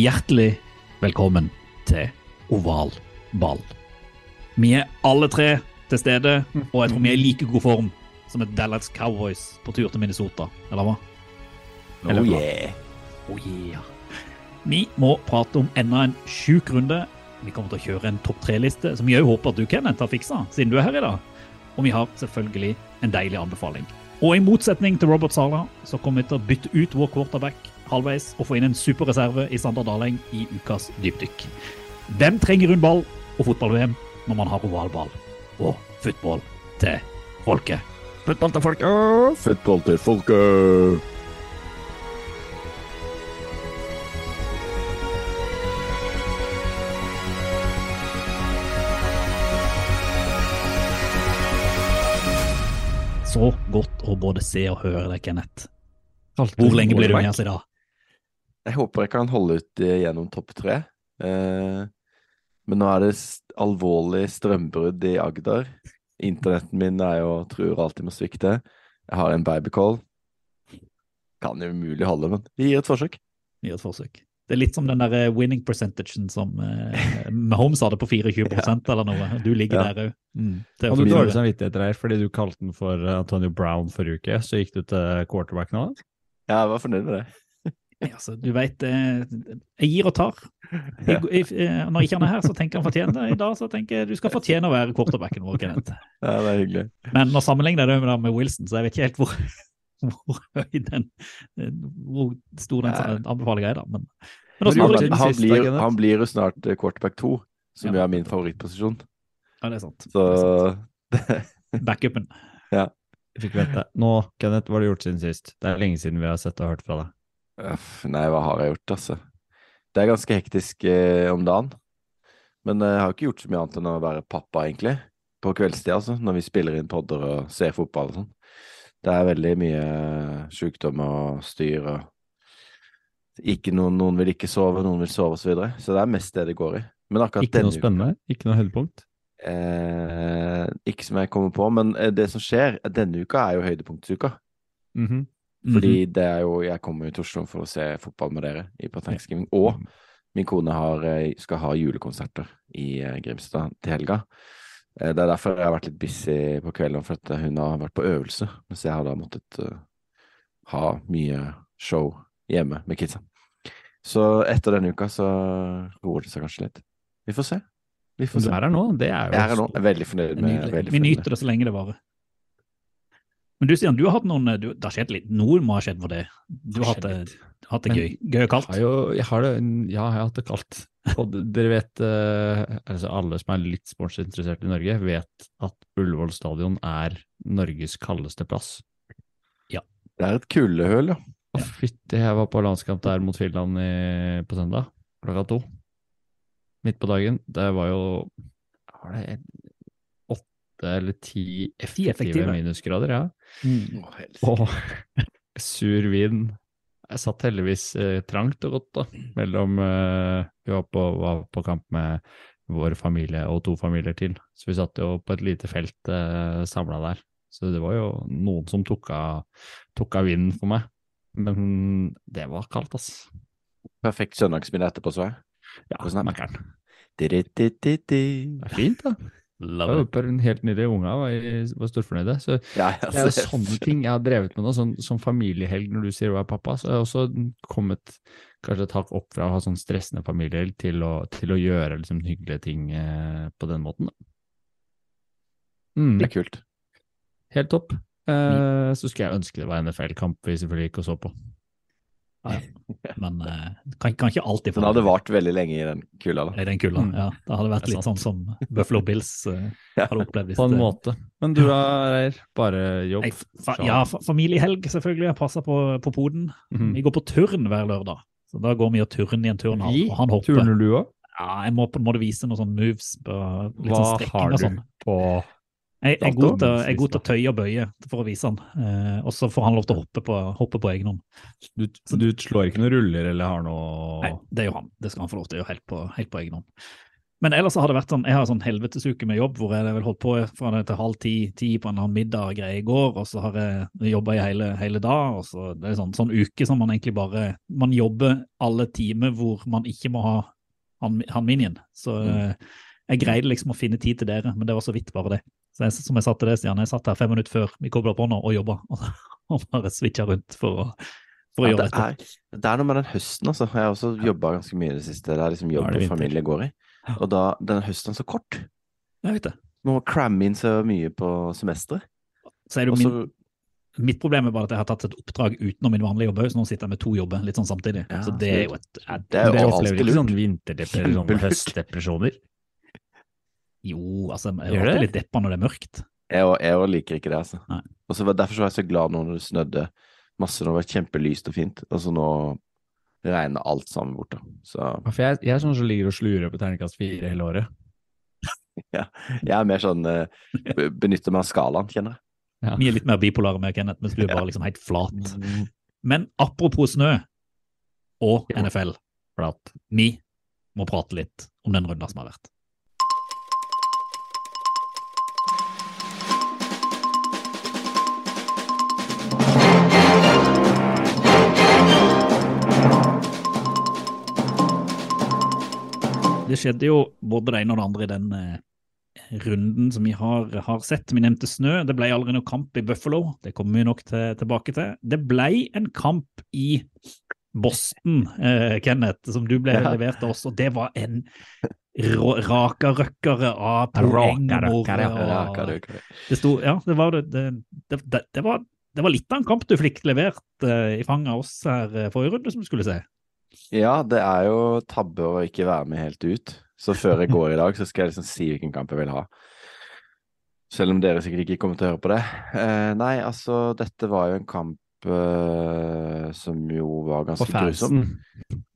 Hjertelig velkommen til oval ball. Vi er alle tre til stede, og jeg tror vi er i like god form som et Dallas Cowboys på tur til Minnesota, eller hva? Oh yeah. Oh yeah. Vi må prate om enda en sjuk runde. Vi kommer til å kjøre en topp tre-liste, som jeg òg håper at du, Kenneth, har fiksa, siden du er her i dag. Og vi har selvfølgelig en deilig anbefaling. Og i motsetning til Robert Sala, så kommer vi til å bytte ut vår quarterback halvveis og få inn en superreserve i Sander Daleng i ukas dypdykk. Hvem trenger rund ball og fotball-VM når man har ovalball og football til folket? Fotball til folket! Fotball til folket! Så godt å både se og høre deg, Kenneth. Hvor lenge blir du med oss i dag? Jeg håper jeg kan holde ut eh, gjennom topp tre. Eh, men nå er det alvorlig strømbrudd i Agder. Internetten min er jo truer alltid med å svikte. Jeg har en babycall. Kan jo umulig holde, men vi gir et forsøk. Gjør et forsøk. Det er litt som den der eh, winning percentagen som eh, Mahomes hadde på 24% eller noe. Du ligger Ja. der òg. Mm, Hadde du dårlig samvittighet der fordi du kalte den for eh, Antonio Brown forrige uke, så gikk du til quarterback nå? Ja, jeg var fornøyd med det. Ja, altså, du veit Jeg gir og tar. Jeg, jeg, eh, når ikke han er her, så tenker han fortjener det. I dag så tenker jeg du skal fortjene å være quarterbacken vår, Kenneth. Ja, det er hyggelig. Men nå sammenligner jeg det med, med Wilson, så jeg vet ikke helt hvor, hvor høy den Hvor stor den anbefalinga er, da. Men, men også, Han, han, blir, han blir jo snart eh, quarterback 2, som Ja. er min favorittposisjon. ja, det er sant. Så Det er sant. Backupen. Fikk vente. Nå, Kenneth, hva har du gjort siden sist? Det er lenge siden vi har sett og hørt fra deg. Nei, hva har jeg gjort, altså? Det er ganske hektisk eh, om dagen. Men eh, jeg har ikke gjort så mye annet enn å være pappa, egentlig. På kveldstid, altså. Når vi spiller inn podder og ser fotball og sånn. Det er veldig mye sykdom og styr og ikke noen, noen vil ikke sove, noen vil sove, og så videre. Så det er mest det det går i. Men akkurat Ikke noe spennende? spennende? Ikke noe høydepunkt? Eh, ikke som jeg kommer på, men eh, det som skjer eh, denne uka, er jo høydepunktsuka. Mhm. Fordi Mhm. det er jo Jeg kommer jo til Oslo for å se fotball med dere i på Thanksgiving. Og min kone har, eh, skal ha julekonserter i eh, Grimstad til helga. Eh, Det er derfor jeg har vært litt busy på kvelden, for at hun har vært på øvelse. Mens jeg har da måttet ha mye show hjemme med kidsa. Så etter denne uka så roer det seg kanskje litt. Vi får se. Vi får se. du er her nå? Det er jo Jeg er her nå. Jeg er veldig fornøyd med det. veldig Vi fornøyd nyter det så lenge det varer. Men du Stian, du har hatt noen du, Det har skjedd litt. Noe må ha skjedd for det. Du har hatt det, hatt det Men- gøy. Gøy og kaldt. Jeg har jo, jeg har det, ja, jeg har hatt det kaldt. Og dere vet, eh, altså alle som er litt sportsinteressert i Norge, vet at Ullevål stadion er Norges kaldeste plass. Ja. Det er et kuldehøl, ja. Å, fytti, jeg var på landskamp der mot Finland i, på søndag, klokka to. Midt på dagen. Det var jo Var det åtte eller ti effektive, effektive. minusgrader, ja. Mm. Og sur vin. Jeg satt heldigvis eh, trangt og godt da, mellom eh, Vi var på, var på kamp med vår familie og to familier til, så vi satt jo på et lite felt eh, samla der. Så det var jo noen som tok av, tok av vinden for meg. Men det var kaldt, ass. Perfekt søndagsmiddag etterpå, så jeg. Ja. Mækkern. Det er fint, da. Love Jeg håper en helt nydelig unge jeg var storfornøyde. Så Ja, Det er sånne ting jeg har drevet med nå, sånn, som familiehelg når du sier du er pappa. Så har jeg også kommet kanskje et hakk opp fra å ha sånn stressende familiehelg til til å gjøre liksom hyggelige ting eh, på den måten. Mm, Det er kult. helt topp. Eh, så skulle jeg ønske det var NFL-kamp vi selvfølgelig ikke så på. Men eh, kan, kan ikke alltid få Den hadde vart veldig lenge i den kulda, da. i den kulda. Mm. Ja, det hadde vært Det litt sånn som Buffalo Bills uh, hadde opplevd. hvis På en det- måte. Men du da, Reier? Bare jobb? Jeg, fa, ja, fa, familiehelg, selvfølgelig. Jeg passer på, på poden. Mhm. Vi går på turn hver lørdag. Så da går vi og turner i en turnhall, og han hopper. Turner du òg? Ja, jeg må på en måte vise noen sånne moves. På, litt Hva sånn strekking har du sånn. på Jeg, jeg, er god til, jeg er god til å tøye og bøye for å vise han. Eh, og så får han lov til å hoppe på, hoppe på egen hånd. du, du slår ikke noen ruller eller har noe Nei, det gjør han. Det skal han få lov til å gjøre helt på, helt på egen hånd. Men ellers har det vært sånn, jeg har sånn helvetesuke med jobb, hvor jeg vel holdt på fra det til halv ti, ti på en eller annen middag og greie i går, og så har jeg jobba i hele, hele dag, og så det er sånn, sånn uke som man egentlig bare Man jobber alle timer hvor man ikke må ha han, han minien. Så mm. jeg greide liksom å finne tid til dere, men det var så vidt bare det. Så jeg, som jeg sa til deg, Stian, jeg satt her fem minutter før vi kobla på nå og jobba, og, bare switcha rundt for å, for å Ja, gjøre det, dette. er, det er noe med den høsten, altså. Jeg har også jobba ganske mye i det siste. Det er liksom jobb og familie går i. Og da denne høsten er så kort. Jeg vet det. Man må cramme inn så mye på semesteret. Så er det jo min, Mitt problem er bare at jeg har tatt et oppdrag utenom min vanlige jobb òg, så nå sitter jeg med to jobber litt sånn samtidig. Ja, så det er jo et, et Det er jo alltid lurt. sånn vinterdepresjoner, høstdepresjoner? Jo, altså, jeg er alltid litt deppa når det er mørkt. Jeg jeg liker ikke det, altså. Nei. Og så var- Derfor så var jeg så glad nå når det snødde masse. Nå var det kjempelyst og fint. Og så nå regner alt sammen bort, da. Så Ja, For jeg, jeg er sånn som ligger og slurer på terningkast fire hele året. ja, jeg er mer sånn eh, Benytter meg av skalaen, kjenner jeg. Ja. Vi er litt mer bipolare med Kenneth, mens du er bare liksom helt flat. Men apropos snø og NFL, NFL, at vi må prate litt om den runden som har vært. Det skjedde jo både det ene og det andre i den eh, runden som vi har, har sett. Vi nevnte snø. Det ble aldri noe kamp i Buffalo. Det kommer vi nok til, tilbake til. Det ble en kamp i Boston, eh, Kenneth, som du ble Ja. levert til oss, og det var en rakarøkkere av poeng. Rakarøkkere, og- Ja, hva det, hva det? det sto, ja, det var, det, det, det, det, var, det var litt av en kamp du fikk levert uh, i fanget av oss her uh, forrige runde, som du skulle se. Ja, det er jo tabbe å ikke være med helt ut. Så før jeg går i dag, så skal jeg liksom si hvilken kamp jeg vil ha. Selv om dere sikkert ikke kommer til å høre på det. Eh, nei, altså, dette var jo en kamp eh, som jo var ganske grusom.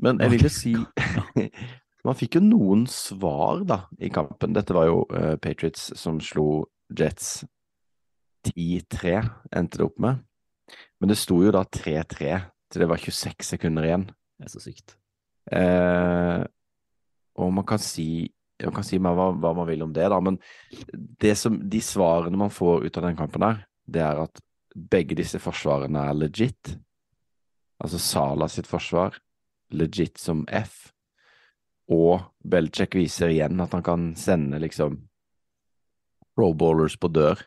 Men jeg vil jo si Man fikk jo noen svar, da, i kampen. Dette var jo eh, Patriots som slo Jets 10-3, endte det opp med. Men det sto jo da 3-3 til det var 26 sekunder igjen. Det er så sykt. Eh, og man kan si man kan si hva, hva man vil om det, da, men det som, de svarene man får ut av den kampen der, det er at begge disse forsvarene er legit. Altså Sala sitt forsvar, legit som F. Og Belichick viser igjen at han kan sende liksom pro bowlers på dør.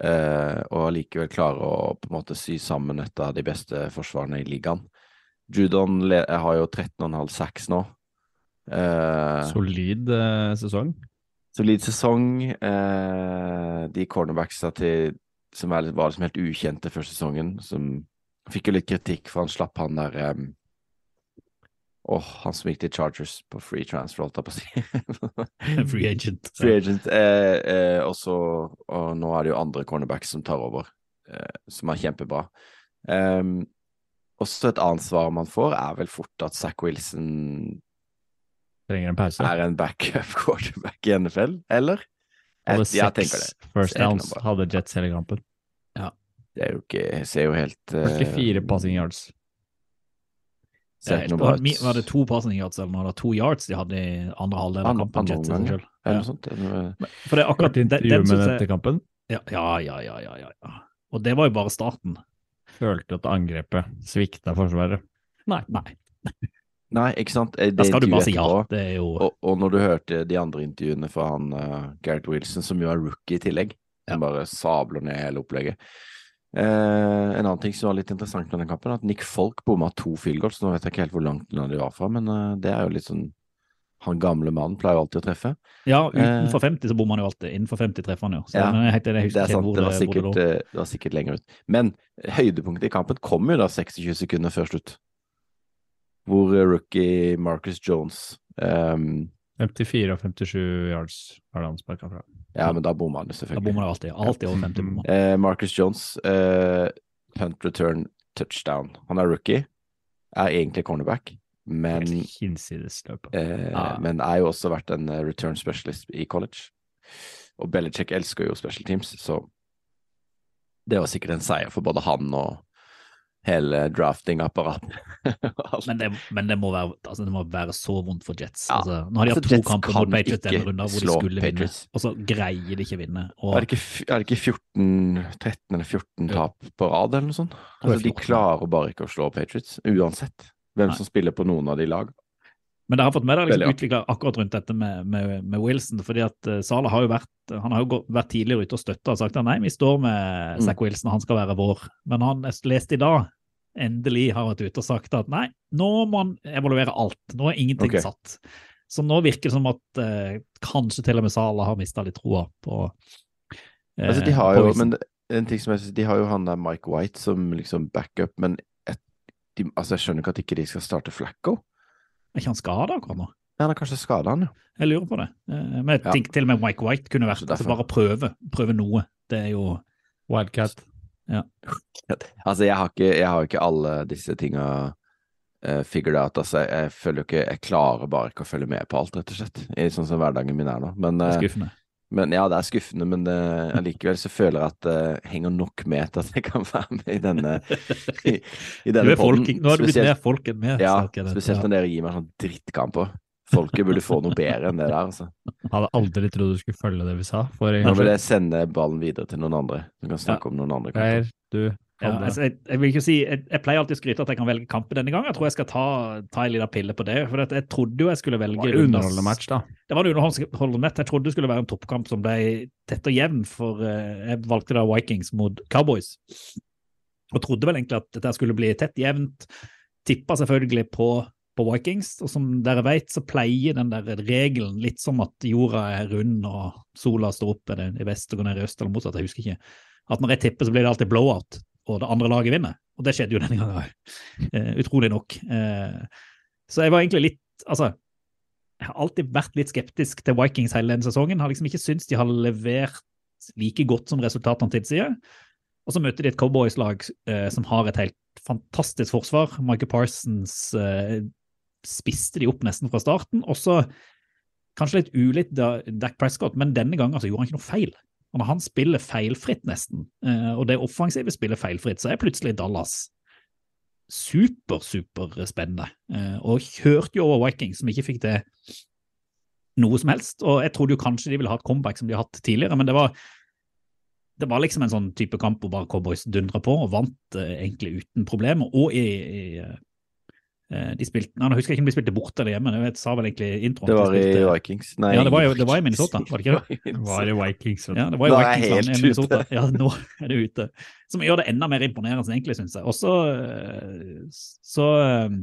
Eh, og allikevel klare å på en måte sy sammen et av de beste forsvarene i ligaen. Judon har jo 13,5 sacks nå. Eh, Solid eh, sesong. solid sesong. Eh, de cornerbacksa til som er, var liksom helt ukjente før sesongen, som fikk jo litt kritikk for han slapp han der Åh, han som gikk til Chargers på free transfer, holdt jeg på å si. Free agent. Free agent. Eh, eh, og så Og nå er det jo andre cornerbacks som tar over, eh, som er kjempebra. Um, også et annet svar man får, er vel fort at Zack Wilson Trenger en pause. er en backup quarterback i NFL, eller? Hadde Jeg, seks first downs, hadde Jets hele kampen. Ja. Det er jo ikke Ser jo helt uh, 44 passing yards. Det Ser helt ut. Var det to passing yards eller noe? Det to yards de hadde i andre halvdel av Andre- kampen? andre Jets selv. Eller noe sånt. eller For det er akkurat den, den den etter kampen. ja, ja, ja, ja, ja, ja, ja. Og det var jo bare starten. Følte at angrepet svikta Forsvaret. Nei, nei. Nei, ikke sant. Det Da Det skal du bare si ja. Det er jo Og, og når du hørte de andre intervjuene fra han uh, Gareth Wilson, som jo er rookie i tillegg, som bare sabler ned hele opplegget. Eh, en annen ting som var litt interessant med den kampen, at Nick Folk bomma to field goals. Nå vet jeg ikke helt hvor langt unna de var fra, men eh, det er jo litt sånn Han gamle mannen pleier jo alltid å treffe. Ja, utenfor 50 så bommer han jo alltid. Innenfor 50 treffer han jo. Så, Eh. Ja, jeg, heter, jeg Det er sant, det var det, det sikkert, eh, det var sikkert lenger ut. Men høydepunktet i kampen kom jo da 26 sekunder før slutt. Hvor eh, rookie Marcus Jones um, 54 og 57 yards har han sparka fra. Ja, men da bommer han jo selvfølgelig. Da bommer han alltid. Alltid over 50 bommer. Uh, Marcus Jones, uh, punt return touchdown. Han er rookie, er egentlig cornerback, men, eh, ah. men er jo også vært en eh, return specialist i college. Og Belichick elsker jo special teams, så det var sikkert en seier for både han og hele drafting-apparatet. Men men det, må være, altså det må være så vondt for Jets. Ja. Altså, nå har de Altså, hatt to Jets kamper mot Patriots denne runden hvor de skulle Patriots. vinne, og så greier de ikke vinne. Og, Er det ikke, er det ikke 14, 13 eller 14 tap på rad, eller noe sånt? Altså, de klarer bare ikke å slå Patriots, uansett hvem Nei. som spiller på noen av de lag. Men dere har fått med dere liksom utvikla akkurat rundt dette med, med, med Wilson. fordi at uh, Sala har jo vært han har jo gått, vært tidligere ute og støtta og sagt at nei, vi står med Mm. Zack Wilson, han skal være vår. Men han leste i dag, endelig har vært ute og sagt at nei, nå må han evaluere alt. Nå er ingenting okay. satt. Så nå virker det som at eh, kanskje til og med Sala har mista litt troa på eh, Altså, de har jo, men en ting som jeg synes, de har jo han der Mike White som liksom backup, men de, altså, jeg skjønner ikke at ikke de skal starte Flacco. Er ikke han skada akkurat nå? Ja, han er kanskje skada, han, jo. Jeg lurer på det. Eh, Men jeg Ja. tenker til og med Mike White kunne vært Så altså bare prøve. Prøve noe. Det er jo Wildcat. Altså, jeg har ikke, jeg har ikke alle disse tinga uh, figured out. Altså, jeg, jeg føler jo ikke Jeg klarer bare ikke å følge med på alt, rett og slett. I sånn som hverdagen min er nå. Men, er skuffende. Men ja, det er skuffende, men uh, allikevel så føler jeg at det henger nok med til at jeg kan være med i denne i, i denne folk, nå har du blitt mer folk enn meg. Ja, spesielt når dere gir meg sånn drittkamper. Folket burde få noe bedre enn det der, altså. Hadde aldri trodd du skulle følge det vi sa. For Nå vil jeg sende ballen videre til noen andre, som kan snakke om noen andre kamper. Geir, du Ja, altså, jeg, jeg, vil ikke si, jeg, jeg pleier alltid å skryte at jeg kan velge kampen denne gangen. Jeg tror jeg skal ta, ta en liten pille på det. For jeg trodde jo jeg skulle velge Det var en underholdende match, da. Det var en underholdende match. Jeg trodde det skulle være en toppkamp som ble tett og jevn, for eh, jeg valgte da Vikings mot Cowboys. Og trodde vel egentlig at dette skulle bli tett jevnt. Tippa selvfølgelig på, på Vikings, og som dere vet, så pleier den der regelen litt som at jorda er rund og sola står opp i vest og går ned i øst, eller motsatt, jeg husker ikke. At når jeg tipper, så blir det alltid blowout, og det andre laget vinner. Og det skjedde jo denne gangen òg, eh, utrolig nok. Eh, så jeg var egentlig litt Altså, jeg har alltid vært litt skeptisk til Vikings hele denne sesongen. Har liksom ikke syntes de har levert like godt som resultatene tilsier. Og så møter de et Cowboys-lag eh, som har et helt fantastisk forsvar. Michael Parsons spiste de opp nesten fra starten. Og så kanskje litt ulikt da Dak Prescott, men denne gangen så gjorde han ikke noe feil. Og når han spiller feilfritt nesten, eh, og det offensive spiller feilfritt, så er plutselig Dallas super, super spennende. Eh, og kjørte jo over Vikings, som ikke fikk det noe som helst. Og jeg trodde jo kanskje de ville ha et comeback som de har hatt tidligere, men det var, det var liksom en sånn type kamp hvor bare Cowboys dundra på og vant eh, egentlig uten problemer. Og i, i de spilte, nei, Nå husker jeg ikke om de spilte borte eller hjemme, jeg sa vel egentlig introen. Det var de i Vikings. Nei, Ja, det var jo- det var i Minnesota, var det ikke det? Var det Vikings? Ja, det var jo Nå er jeg Vikings-land helt i Minnesota. ute. Ja, nå er det ute. Som gjør det enda mer imponerende, egentlig, syns jeg. Og så eh, Så eh,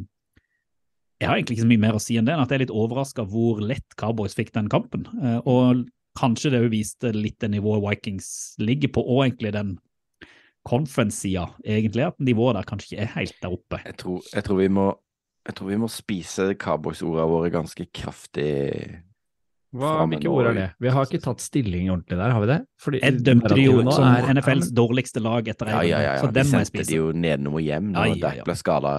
Jeg har egentlig ikke så mye mer å si enn det, enn at jeg er litt overraska hvor lett Cowboys fikk den kampen. Eh, Og kanskje det viste litt det nivået Vikings ligger på, og egentlig den conference-sida, egentlig. At nivået der kanskje ikke er helt der oppe. Jeg tror, jeg tror vi må jeg tror vi må spise Cowboys-ordene våre ganske kraftig. Hva, hvilke ord er det? Vi har ikke tatt stilling ordentlig der, har vi det? Fordi Jeg dømte de jo nå som er- NFLs dårligste lag etter en gang. ja, ja. ja. så Vi den må jeg sendte spise. de jo nedenom og hjem Ja, når ja, ja. Dak ble skada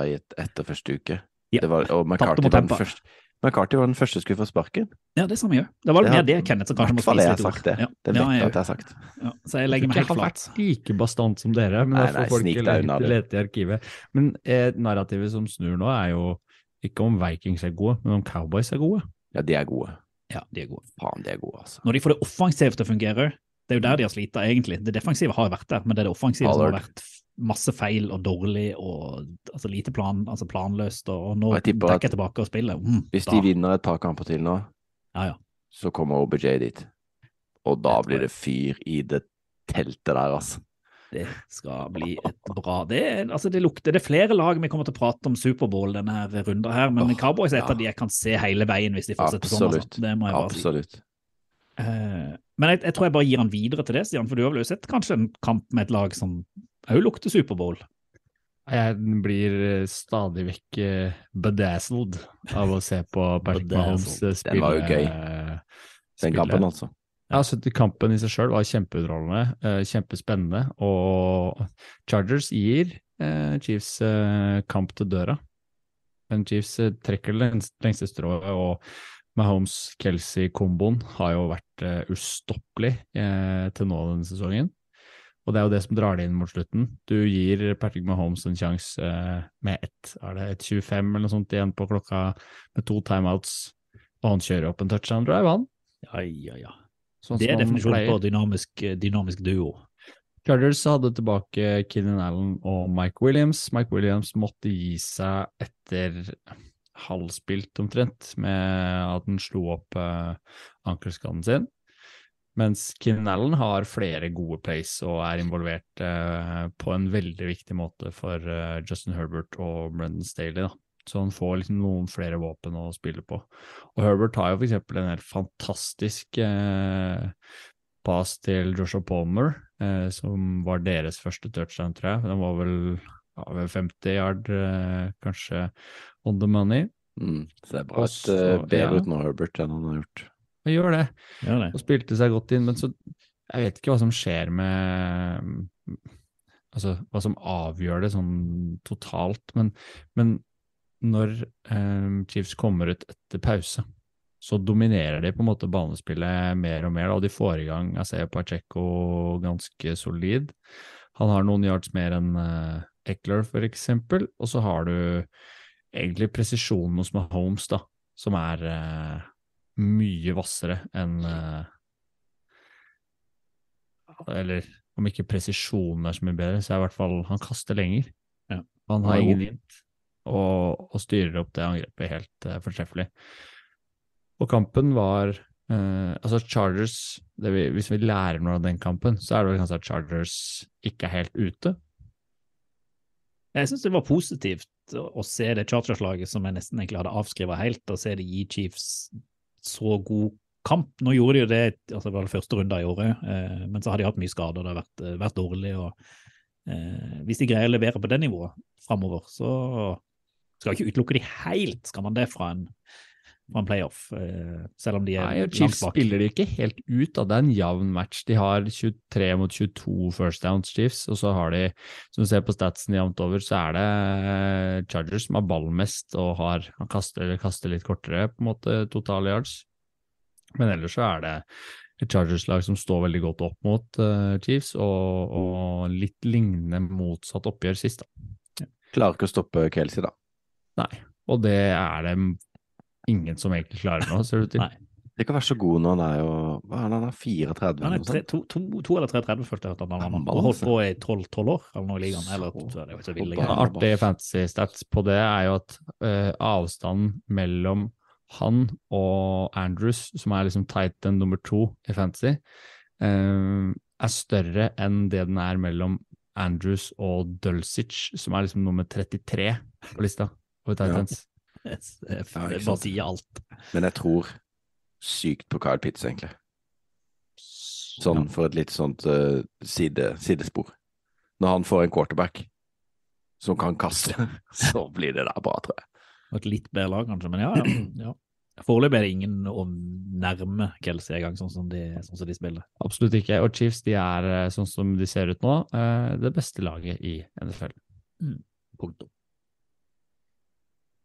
etter første uke. Ja. Det var, og McCarthy den første, McCarthy var den første som skulle få sparken. Ja, det samme gjør. Det var Det mer det, Kenneth, som kanskje må spise litt ord. sagt det. Ja. Det Ja, vet jeg jeg at jeg har sagt. Ja, så jeg legger meg Jeg helt har flat. vært like bastant som dere, men Nei, nei, får folk lete, lete i arkivet. Men eh, narrativet som snur nå, er jo ikke om Vikings er gode, men om Cowboys er gode. Ja, de er gode. Ja, de er gode. Faen, de er gode, altså. Når de får det offensivt til å fungere, det er jo der de har slita, egentlig. Det defensive har vært der, men det er det offensive som har vært masse feil og dårlig og altså lite plan, altså planløst, og, og nå Og jeg dekker jeg tilbake og spiller. Mm, Hvis da. de vinner et par kamper til nå, Ja, ja. så kommer OBJ dit. Og da blir det fyr i det teltet der, altså. Det skal bli et bra Det, altså det lukter Det er flere lag vi kommer til å prate om Superbowl denne runden her, men oh, Cowboys er et ja. av de jeg kan se hele veien hvis de fortsetter sånn. Altså. Bare si. Absolutt. Eh, men jeg, jeg tror jeg bare gir han videre til det, Stian, for du har vel sett kanskje en kamp med et lag som òg lukter Superbowl? Jeg blir eh, stadig vekk eh, bedazzled av å se på Patrick Mahomes spille. Den var jo gøy. eh, Den spille. kampen, altså. Ja, så Kampen i seg sjøl var kjempeunderholdende, eh, kjempespennende, og Chargers gir eh, Chiefs eh, kamp til døra. Men Chiefs eh, trekker lengste strået, og Mahomes-Kelsey-komboen har jo vært eh, ustoppelig eh, til nå denne sesongen. Og det er jo det som drar det inn mot slutten. Du gir Patrick Mahomes en sjanse eh, med ett, er det et 25 eller noe sånt igjen på klokka, med to timeouts, og han kjører opp en touchdown drive, han. Ja, ja, ja. Sånn Det er definisjonen på dynamisk, dynamisk duo. Chargers hadde tilbake Killian Allen og Mike Williams. Mike Williams måtte gi seg etter halvspilt omtrent, med at han slo opp eh, ankelskaden sin. Mens Killian Allen har flere gode plays og er involvert eh, på en veldig viktig måte for eh, Justin Herbert og Brendan Staley. Da. Så han får liksom noen flere våpen å spille på. Og Herbert har jo eksempel en helt fantastisk eh, pass til Joshua Palmer, eh, som var deres første touchdown, tror jeg. Den var vel ja, ved 50 yard, eh, kanskje on the money. Mm. Så det er bra et så- bedre ut nå, Herbert, enn han har gjort. Han gjør det. Gjør det. og spilte seg godt inn, men så Jeg vet ikke hva som skjer med Altså, hva som avgjør det sånn totalt, men, men når eh, Chiefs kommer ut etter pause, så dominerer de på en måte banespillet mer og mer, og de får i gang ser Pacheco ganske solid. Han har noen yards mer enn eh, Eckler, for eksempel, og så har du egentlig presisjonen hos Mahomes, da, som er eh, mye hvassere enn eh, Eller om ikke presisjonen er så mye bedre, så er i hvert fall Han kaster lenger. Ja. Han har ingen hint, og, og styrer opp det angrepet helt uh, fortreffelig. Og kampen var uh, Altså, Chargers det vi, Hvis vi lærer noe av den kampen, så er det vel kanskje at Chargers ikke er helt ute. Jeg syns det var positivt å, se det Chargers-laget som jeg nesten egentlig hadde avskrevet helt, og se det gi Chiefs så god kamp. Nå gjorde de jo det altså det var det første runde i året, eh, men så har de hatt mye skader, det har vært, eh, vært dårlig. og eh, Hvis de greier å levere på det nivået framover, så skal ikke utelukke de helt, skal man det fra en, fra en playoff, eh, selv om de er Nei, langt Chiefs bak. spiller de ikke helt ut. Da. Det er en jevn match. De har 23 mot 22 first downs, Chiefs, og så har de, som du ser på statsen jevnt over, så er det eh, Chargers som har ball mest og har, han kaster, eller kaster litt kortere, på en måte, totale yards. Men ellers så er det et Chargers-lag som står veldig godt opp mot uh, Chiefs, og, og litt lignende motsatt oppgjør sist. Da. Klarer ikke å stoppe Kelsey, da. Nei, og det er det ingen som egentlig klarer nå, ser det ut til. Nei. Det kan være så god når han er jo Hva er han, han er 34 Han eller er tre, to, to, to eller 33, følte jeg at han var. han Og holdt på i 12 år eller noe i ligaen. Eller, Så- det så artig fantasy stats på det er jo at uh, avstanden mellom han og Andrews, som er liksom titan nummer to i fantasy, uh, er større enn det den er mellom Andrews og Dulcich, som er liksom nummer 33 på lista over. Titans. Det, det, Ja, det bare sier alt. Men jeg tror sykt på Kyle Pitts, egentlig. Sånn for et litt sånt uh, side, sidespor. Når han får en quarterback som kan kaste, så blir det der bra, tror jeg. Og Et litt bedre lag, kanskje, men ja. ja, ja. Foreløpig er det ingen å nærme Kelsey engang, sånn, som de, sånn som de spiller. Absolutt ikke. Og Chiefs de er, eh, sånn som de ser ut nå, eh, det beste laget i NFL. Punktum.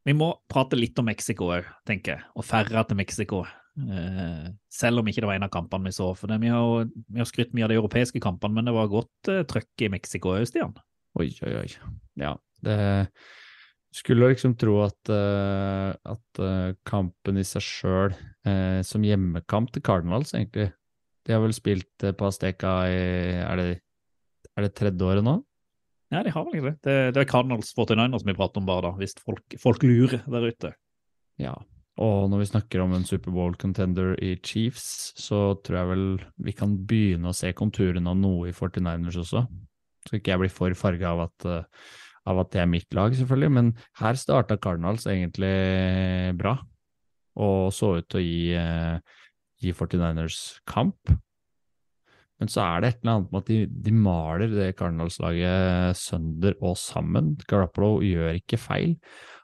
Vi må prate litt om Mexico òg, tenker jeg, og færre til Mexico. Uh, selv om ikke det var en av kampene vi så. For det, vi har har skrytt mye av de europeiske kampene, men det var godt uh, trøkk i Mexico òg, Stian. Oi, oi, oi. Ja, det skulle liksom tro at, uh, at kampen i seg sjøl, som hjemmekamp til Cardinals, egentlig De har vel spilt på Asteca i Er det, er det tredje året nå? Ja, de har vel ikke det. Det, det er Cardinals 49ers vi prater om bare, da, hvis folk, folk lurer der ute. Ja. Og når vi snakker om en Superbowl-contender i Chiefs, så tror jeg vel vi kan begynne å se konturene av noe i 49ers også. Så ikke jeg blir for farga av, eh, av at det er mitt lag, selvfølgelig. Men her starta Cardinals egentlig bra, og så ut til å gi, eh, gi 49ers kamp. Men så er det et eller annet med at de, de maler det Cardinals-laget sønder og sammen. Garoppolo gjør ikke feil.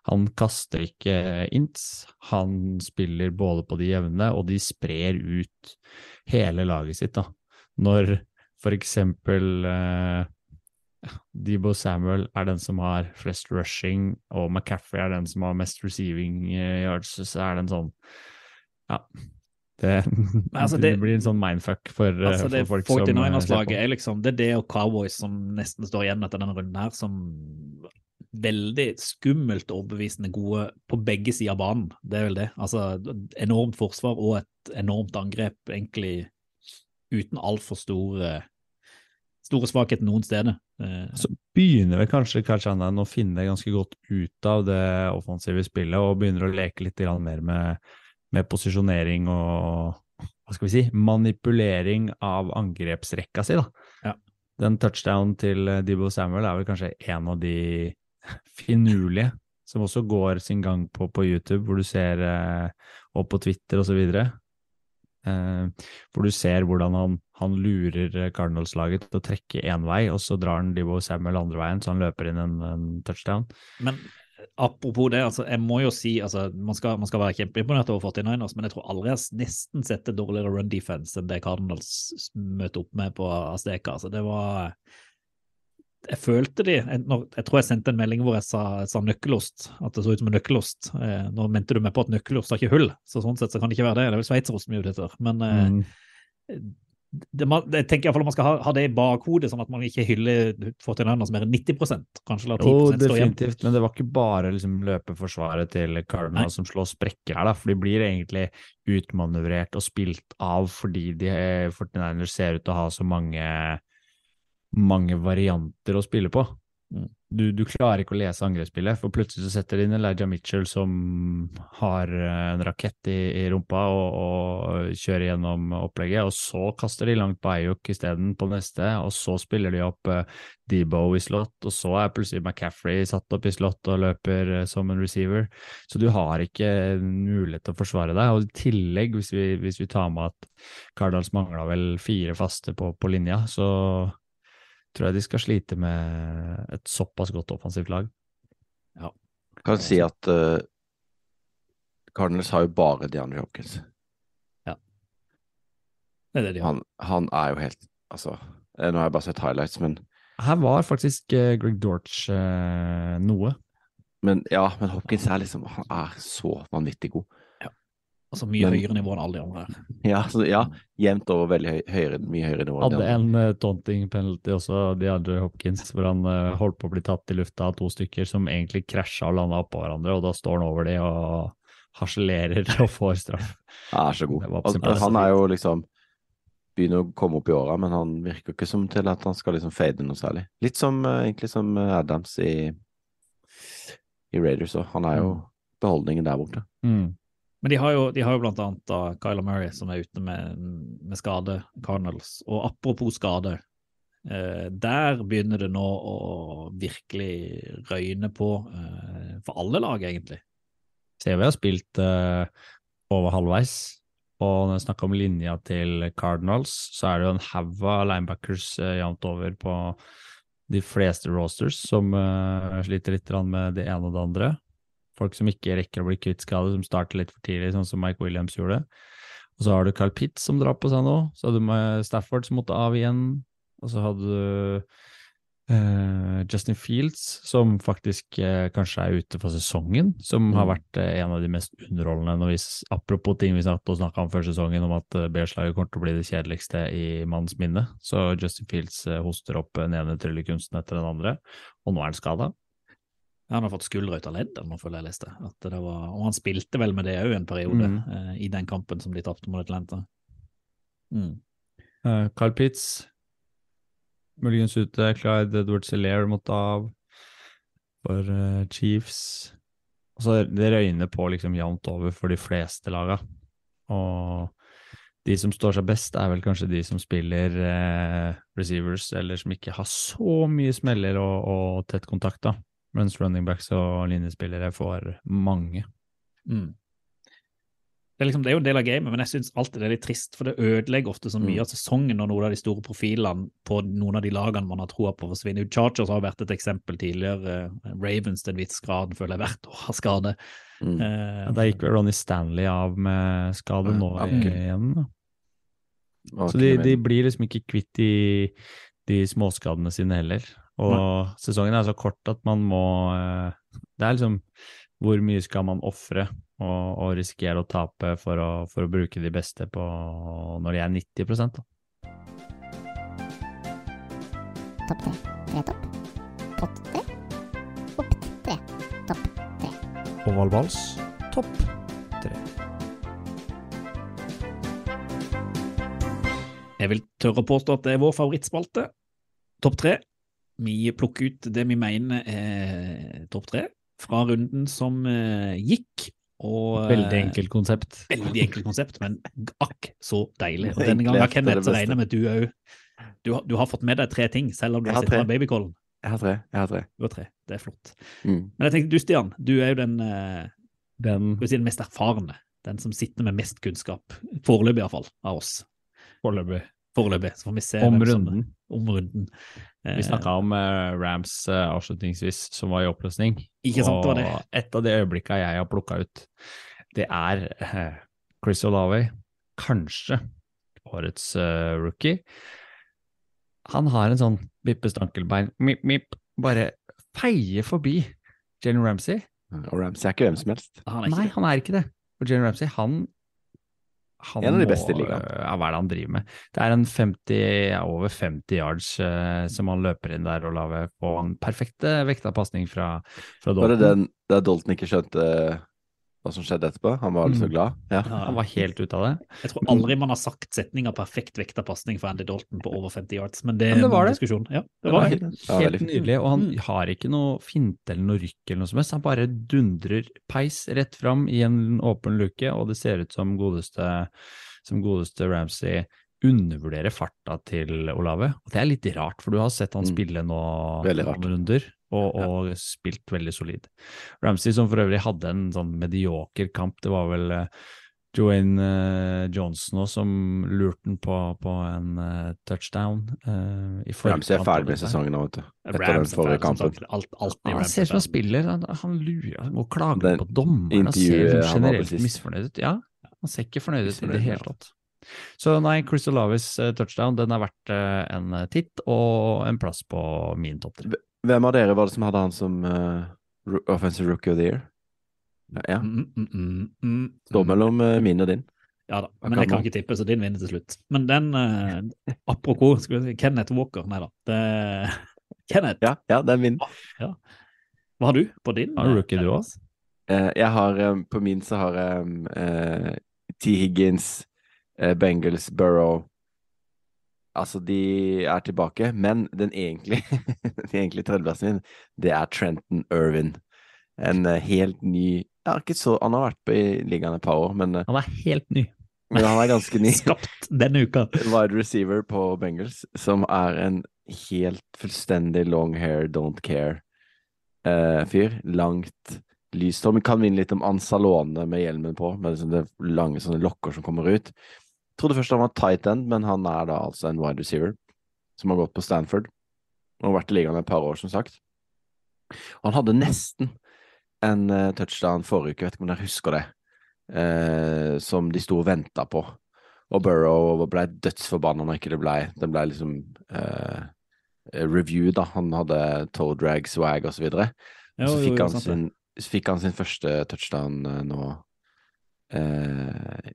Han kaster ikke ints, han spiller både på de jevne, og de sprer ut hele laget sitt. da. Når for eksempel eh, Debo Samuel er den som har flest rushing, og McCaffrey er den som har mest receiving eh, yards, så er det en sånn Ja. Det, altså det, det- blir en sånn mindfuck for, eh, Altså det for folk som eh, 49ers-laget er liksom det er det og Cowboys som nesten står igjen etter denne runden her, som veldig skummelt overbevisende gode på begge sider av banen. Det er vel det. Altså enormt forsvar og et enormt angrep, egentlig uten altfor store store svakheter noen steder. Eh, Så begynner vel kanskje Kachanan å finne ganske godt ut av det offensive spillet, og begynner å leke litt mer med, med posisjonering og hva skal vi si, manipulering av angrepsrekka si. da. Ja. Den touchdownen til Dibbo Debo Samuel er vel kanskje en av de finurlige som også går sin gang på, på YouTube, hvor du ser, eh, og på Twitter osv. Eh, hvor du ser hvordan han, han lurer eh, Cardinals-laget til å trekke én vei, og så drar han Debo Samuel andre veien, så han løper inn en, en touchdown. Men apropos det, altså, jeg må jo si altså, man, skal, man skal være kjempeimponert over 49ers, men jeg tror aldri jeg har nesten sett et dårligere run defense enn det Cardinals møter opp med på Azteca. Altså, det var Jeg følte de jeg, jeg tror jeg sendte en melding hvor jeg sa, sa nøkkelost, at det så ut som en nøkkelost. Eh, nå mente du meg på at nøkkelost har ikke hull, så sånn sett så kan det ikke være det. Det er vel sveitserost mye heter. Men eh, Mm. Det, jeg tenker i hvert fall man skal ha, ha det i bakhodet, sånn at man ikke hyller 49ers mer enn 90 kanskje la 10 Jo, stå igjen. definitivt, men det var ikke bare liksom løpeforsvaret til Cardinals som slår sprekker her, da, for de blir egentlig utmanøvrert og spilt av fordi de eh, 49ers ser ut til å ha så mange mange varianter å spille på. Du, du klarer ikke å lese angrepsspillet, for plutselig så setter de inn Elijah Mitchell som har eh, en rakett i, i rumpa og, og kjører gjennom opplegget, og så kaster de langt på Ayuk isteden på neste, og så spiller de opp uh, Debo i slott, og så er plutselig McCaffrey satt opp i slott og løper uh, som en receiver. Så du har ikke mulighet til å forsvare deg. Og i tillegg, hvis vi, hvis vi tar med at Cardinals mangla vel fire faste på, på linja, så tror jeg de skal slite med et såpass godt offensivt lag. Ja. Kan si at uh, Cardinals har jo bare DeAndre Hopkins. Det er det de har. Han, han er jo helt Altså, eh, nå har jeg bare sett highlights, men, Her var faktisk uh, Greg Dortch uh, noe. men ja, men Hopkins er liksom Han er så vanvittig god. Altså mye Men- høyere nivå enn alle de andre her. Ja, så, ja jevnt over veldig høy, høyere, mye høyere nivå. Hadde en uh, taunting penalty også, de andre Hopkins, hvor han uh, holdt på å bli tatt i lufta av to stykker som egentlig krasja og landa oppå hverandre, og da står han over de og harselerer og får straff. Han er så god. Altså, han er jo liksom Begynner å komme opp i åra, men han virker ikke som til at han skal liksom fade noe særlig. Litt som uh, egentlig som Adams i, i Raiders òg. Han er jo beholdningen der borte. Mm. Men de har jo, de har jo blant annet da Kyler Murray som er ute med, med skade, Cardinals. Og apropos skade, eh, der begynner det nå å virkelig røyne på eh, for alle lag, egentlig. CV har spilt eh, over halvveis, og når jeg snakker om linja til Cardinals, så er det jo en haug av linebackers eh, jevnt over på de fleste rosters som eh, sliter litt med det ene og det andre. Folk som ikke rekker å bli kvitt skade, som starter litt for tidlig, sånn som Mike Williams gjorde. Og så har du Carl Pitts som drar på seg nå. Så hadde du Stafford som måtte av igjen. Og så hadde du eh, Justin Fields, som faktisk eh, kanskje er ute for sesongen, som har Mm. vært eh, en av de mest underholdende. Når vi, apropos ting vi snakket, snakket om før sesongen, om at eh, B-slaget kommer til å bli det kjedeligste i manns minne. Så Justin Fields eh, hoster opp den ene tryllekunsten etter den andre, og nå er han skada. Han har fått skulder ut av ledd, nå føler jeg leste. Var, og han spilte vel med det òg en periode, Mm. eh, i den kampen som de tapte mot Atlanta. Mm. Uh, Carl Pitts muligens ute. Clyde Edwards Hilaire måtte av for uh, Chiefs. Og så det røyner på liksom jevnt over for de fleste laga. Og de som står seg best, er vel kanskje de som spiller eh, receivers, eller som ikke har så mye smeller og, og tett kontakt, da. Mens running backs og linjespillere får mange. Mm. det, er liksom, det er jo en del av gamet, men jeg syns alltid det er litt trist, for det ødelegger ofte så mye Mm. av sesongen når noen av de store profilene på noen av de lagene man har troa på, forsvinner. Chargers har vært et eksempel tidligere. Ravens til en viss grad føler jeg hvert år har skade. Mm. Eh, Ja, da gikk vel Ronny Stanley av med skade nå ankel. igjen. Da. Så de, de blir liksom ikke kvitt de, de småskadene sine heller. Og sesongen er så kort at man må eh, Det er liksom hvor mye skal man ofre og, og risikere å tape for å, for å bruke de beste på når de er 90 da. Topp tre. Tre topp. Pott tre. Opp tre. Topp tre. Oval vals, topp tre. Jeg vil tørre å påstå at det er vår favorittspalte. Topp tre. Vi plukker ut det vi mener er topp tre fra runden som eh, gikk. Og, eh, Veldig enkelt konsept. Veldig enkelt konsept, men akk så deilig. Og denne gangen, har Kenneth, så regner jeg med at du òg du, har- du har fått med deg tre ting, selv om du har sittet med babycallen. Jeg har tre. Jeg har tre. Du har tre. Det er flott. Mm. Men jeg tenkte du, Stian, du er jo den, eh, Den si, den mest erfarne. Den som sitter med mest kunnskap. Foreløpig, iallfall, av oss. foreløpig. Foreløpig. Så får vi se Om som- runden. Om runden. Vi Eh, snakka om eh, Rams eh, avslutningsvis, som var i oppløsning. Ikke sant, det var det. Et av de øyeblikka jeg har plukka ut, det er Chris Olave, kanskje årets rookie. Han har en sånn vippestankelbein, mip, mip, bare feier forbi Jalen Ramsey. Og Ramsey er ikke hvem som helst. han er ikke Nei, det. han er ikke det. Og Jalen Ramsey, han, han En av de må, beste i ligaen. eh, Ja, hva er det han driver med? Det er en 50, ja, over 50 yards eh, som han løper inn der og lager på en perfekt eh, vekta pasning fra, fra Var det den der Dalton ikke skjønte hva som skjedde etterpå? Han var så Mm. glad. Ja. Ja. Han var helt ute av det. Jeg tror aldri man har sagt setninga 'perfekt vekta pasning' for Andy Dalton på over 50 yards, men det Men det var det. diskusjon. Ja, det Det var var helt, helt nydelig, og han Mm. har ikke noe finte eller noe rykk eller noe som helst. Han bare dundrer peis rett fram i en åpen luke, og det ser ut som godeste, som godeste Ramsey undervurderer farta til Olave. Og det er litt rart, for du har sett han Mm. spille nå noen runder, og, og spilt veldig solid. Ramsey som for øvrig hadde en sånn medioker kamp, det var vel eh, Joanne uh, Johnson også som lurte den på, på en uh, touchdown. Uh, i Ramsey er ferdig med sesongen nå, vet du. Etter Rams den forrige kampen. sagt. Alt, alt Ja, han Rams ser er ut som han spiller, han, han lurer han går og klager Den på dommeren. Han ser sånn han generelt misfornøyd ut. Ja, han ser ikke fornøyd ut i det hele tatt. Så nei, Crystal Lavis touchdown den er verdt en titt og en plass på min topp tre. Hvem av dere var det som hadde han som uh, offensive rookie of the year? Ja, Mm, mm, mm, mm, Står mm. mellom uh, min og din. Ja da, men jeg kan ikke tippe, så din vinner til slutt. Men den uh, Apropos si, Kenneth Walker, nei da. Det, Kenneth, Ja, ja, den vinner. Ja. hva har du på din? Har du rookie du òg? Eh, jeg har um, På min så har jeg eh, T. Higgins, Bengals, Burrow Altså, de er tilbake, men den egentlige, den egentlige tredjeplassen min, det er Trenton Irvin. En eh, helt ny ja, ikke så, Han har vært på i ligaen et par år, men, eh, Han er helt ny. men han er ganske ny. Skapt denne uka. Wide receiver på Bengals, som er en helt fullstendig long hair, don't care-fyr. Langt, lyst hår. Vi kan minne litt om Ansalone med hjelmen på, med liksom det lange sånne lokker som kommer ut. Trodde først han var tight end, men han er da altså en wide receiver som har gått på Stanford. Og vært i ligaen et par år, som sagt. Han hadde nesten en eh, touchdown forrige uke, vet ikke om dere husker det, eh, som de sto og venta på. Og Burrow ble dødsforbanna når ikke det ble Det ble liksom eh, review, da. Han hadde toe drag, swag og så videre. Og så fikk han, sin, fikk han sin første touchdown eh, nå eh,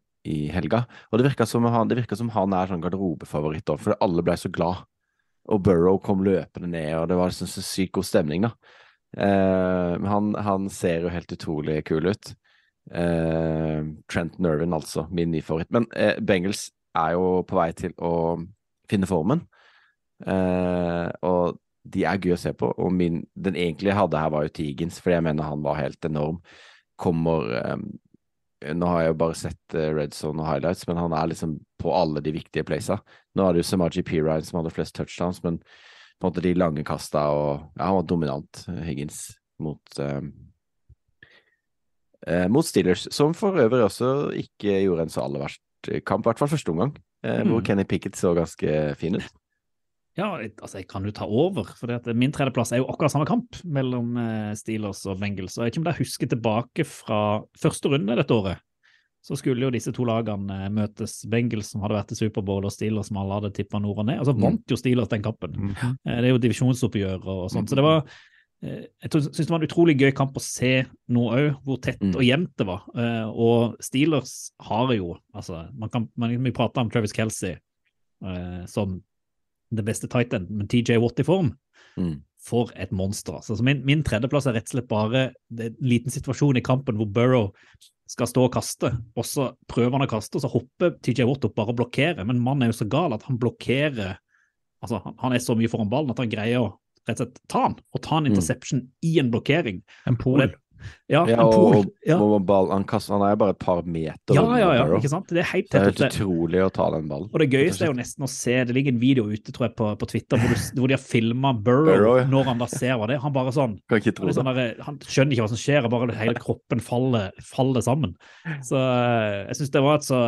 helga. Og det virka som, han- virka som han er sånn garderobefavoritt òg, for alle ble så glad. Og Burrow kom løpende ned, og det var liksom så sykt god stemning, da. Eh, han, han ser jo helt utrolig kul ut. Eh, Trent Nervin, altså, min nye favoritt. Men eh, Bengals er jo på vei til å finne formen. Eh, og de er gøy å se på. Og min, den egentlige jeg hadde her, var jo Tigens, fordi jeg mener han var helt enorm. Kommer eh, Nå har jeg jo bare sett eh, Red Zone og highlights, men han er liksom på alle de viktige placene. Nå er det jo Samaji Pirine som hadde flest touchdowns, men på en måte de lange kasta og Ja, han var dominant, Higgins, mot eh, eh, mot Steelers, som for øvrig også ikke gjorde en så aller verst kamp, i hvert fall første omgang, eh, hvor Mm. Kenny Pickett så ganske fin ut. Ja, altså jeg kan jo ta over, for min tredjeplass er jo akkurat samme kamp mellom eh, Steelers og Bengals. Og jeg vet ikke om dere husker tilbake fra første runde dette året. Så skulle jo disse to lagene eh, møtes. Bengals som hadde vært i Superbowl og Steelers som alle hadde tippa nord og ned. Og så Mm. vant jo Steelers den kampen. Mhm. Eh, Det er jo divisjonsoppgjør og sånt. Så det var eh, jeg syns det var en utrolig gøy kamp å se nå òg, hvor tett Mm. og jevnt det var. Og Steelers har jo altså, Man kan man, vi om Travis Kelsey som det beste tighten, men TJ Watt i form Mm. for et monster. Altså, så min, min tredjeplass er rett og slett bare det en liten situasjon i kampen hvor Burrow skal stå og kaste, og så prøver han å kaste, og så hopper TJ Watt opp bare og blokkerer. Men mannen er jo så gal at han blokkerer altså Han, han er så mye foran ballen at han greier å rett og slett ta han, og ta en Mm. i en blokkering. En pol. det- Ja, Ja, og, Ja. og ball, han, kaster, han er bare et par meter ja, ja, ja, ikke sant? Det er helt Så det er utrolig å ta den ballen. Og det gøyeste er jo nesten å se, det ligger en video ute tror jeg på, på Twitter hvor, du, hvor de har filma Burrow, Burrow, ja. når han da ser hva det. Han bare sånn Kan ikke tro Han, sånn der, han skjønner ikke hva som skjer, og bare hele kroppen faller, faller sammen. Så eh, jeg syns det var et så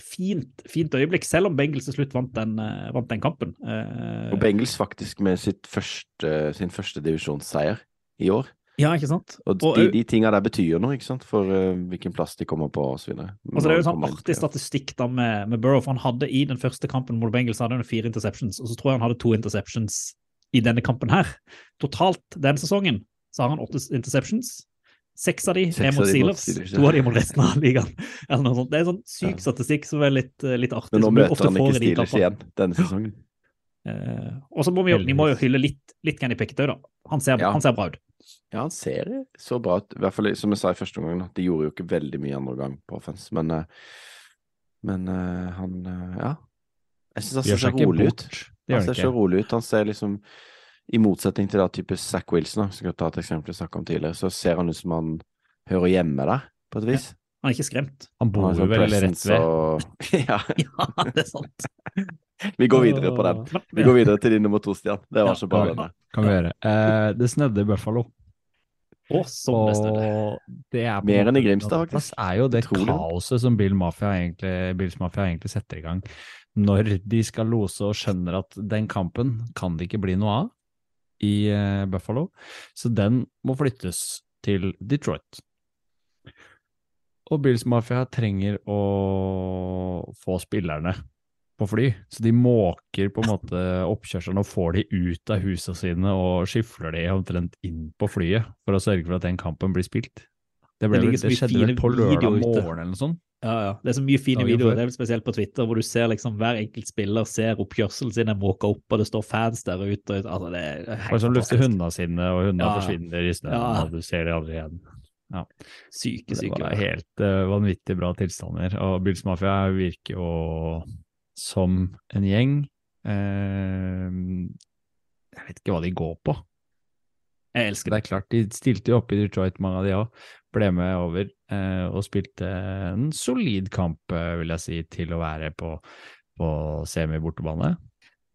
fint, fint øyeblikk, selv om Bengels til slutt vant den, eh, vant den kampen. Eh, Og Bengels faktisk med sitt første, sin første divisjonsseier i år. Ja, ikke sant? Og, Og, de, de tinga der betyr noe, ikke sant, for uh, hvilken plass de kommer på osv. altså, det er jo sånn artig statistikk da med, med Burrow, for han hadde i den første kampen mot Bengals hadde han fire interceptions, og så tror jeg han hadde to interceptions i denne kampen her. Totalt den sesongen så har han åtte interceptions. Seks av de Seks er mot Steelers, to av de mot resten av ligaen. Eller noe sånt. Det er sånn syk statistikk som er litt, eh, litt artig. Men nå møter han ikke Steelers igjen denne sesongen. Uh, og så må vi vi må jo hylle litt, litt Kenny Pickett òg, da. Han ser, Ja. han ser bra ut. Ja, han ser så bra ut. I hvert fall som jeg sa i første omgang. De gjorde jo ikke veldig mye andre gang på offense, men, eh, men eh, han eh, Ja. Jeg syns han ser så rolig bort. ut. Han ser så rolig ut. Han ser liksom I motsetning til da type Zack Wilson, som jeg ta et eksempel jeg snakka om tidligere, så ser han ut som han hører hjemme der, på et vis. Han er ikke skremt. Han bor han sånn vel rett ved. og Ja, Ja, det er sant. vi går videre på den. Vi går videre til din nummer to, Stian. Det var så bra, ja. Kan vi gjøre. Eh, det snødde i Buffalo. Å, så det det er på Mer enn i Grimstad, faktisk. Det er jo det Utrolig. kaoset som Bill Mafia egentlig, Bills Mafia egentlig setter i gang. Når de skal lose og skjønner at den kampen kan det ikke bli noe av i eh, Buffalo, så den må flyttes til Detroit. Og Bills Mafia trenger å få spillerne på fly, så de måker på en måte oppkjørselen og får de ut av husene sine og skifler de omtrent inn på flyet for å sørge for at den kampen blir spilt. Det, ble, Det vel- det skjedde vel på lørdag morgen eller noe sånt. Ja, ja. Det er så mye fine videoer, det er vel spesielt på Twitter, hvor du ser liksom hver enkelt spiller ser oppkjørselen sin er måka opp, og det står fans der ute. Altså, det er helt Folk som lufter hundene sine, og hundene Ja. forsvinner i snøen, og du ser det aldri igjen. Syke, syke. Det var helt uh, vanvittig bra tilstander. Og Bills Mafia virker jo som en gjeng. Uh, jeg vet ikke hva de går på. Jeg elsker Det er klart, de stilte jo opp i Detroit, mange av de òg. Ble med over uh, og spilte en solid kamp, vil jeg si, til å være på, på semi-bortebane.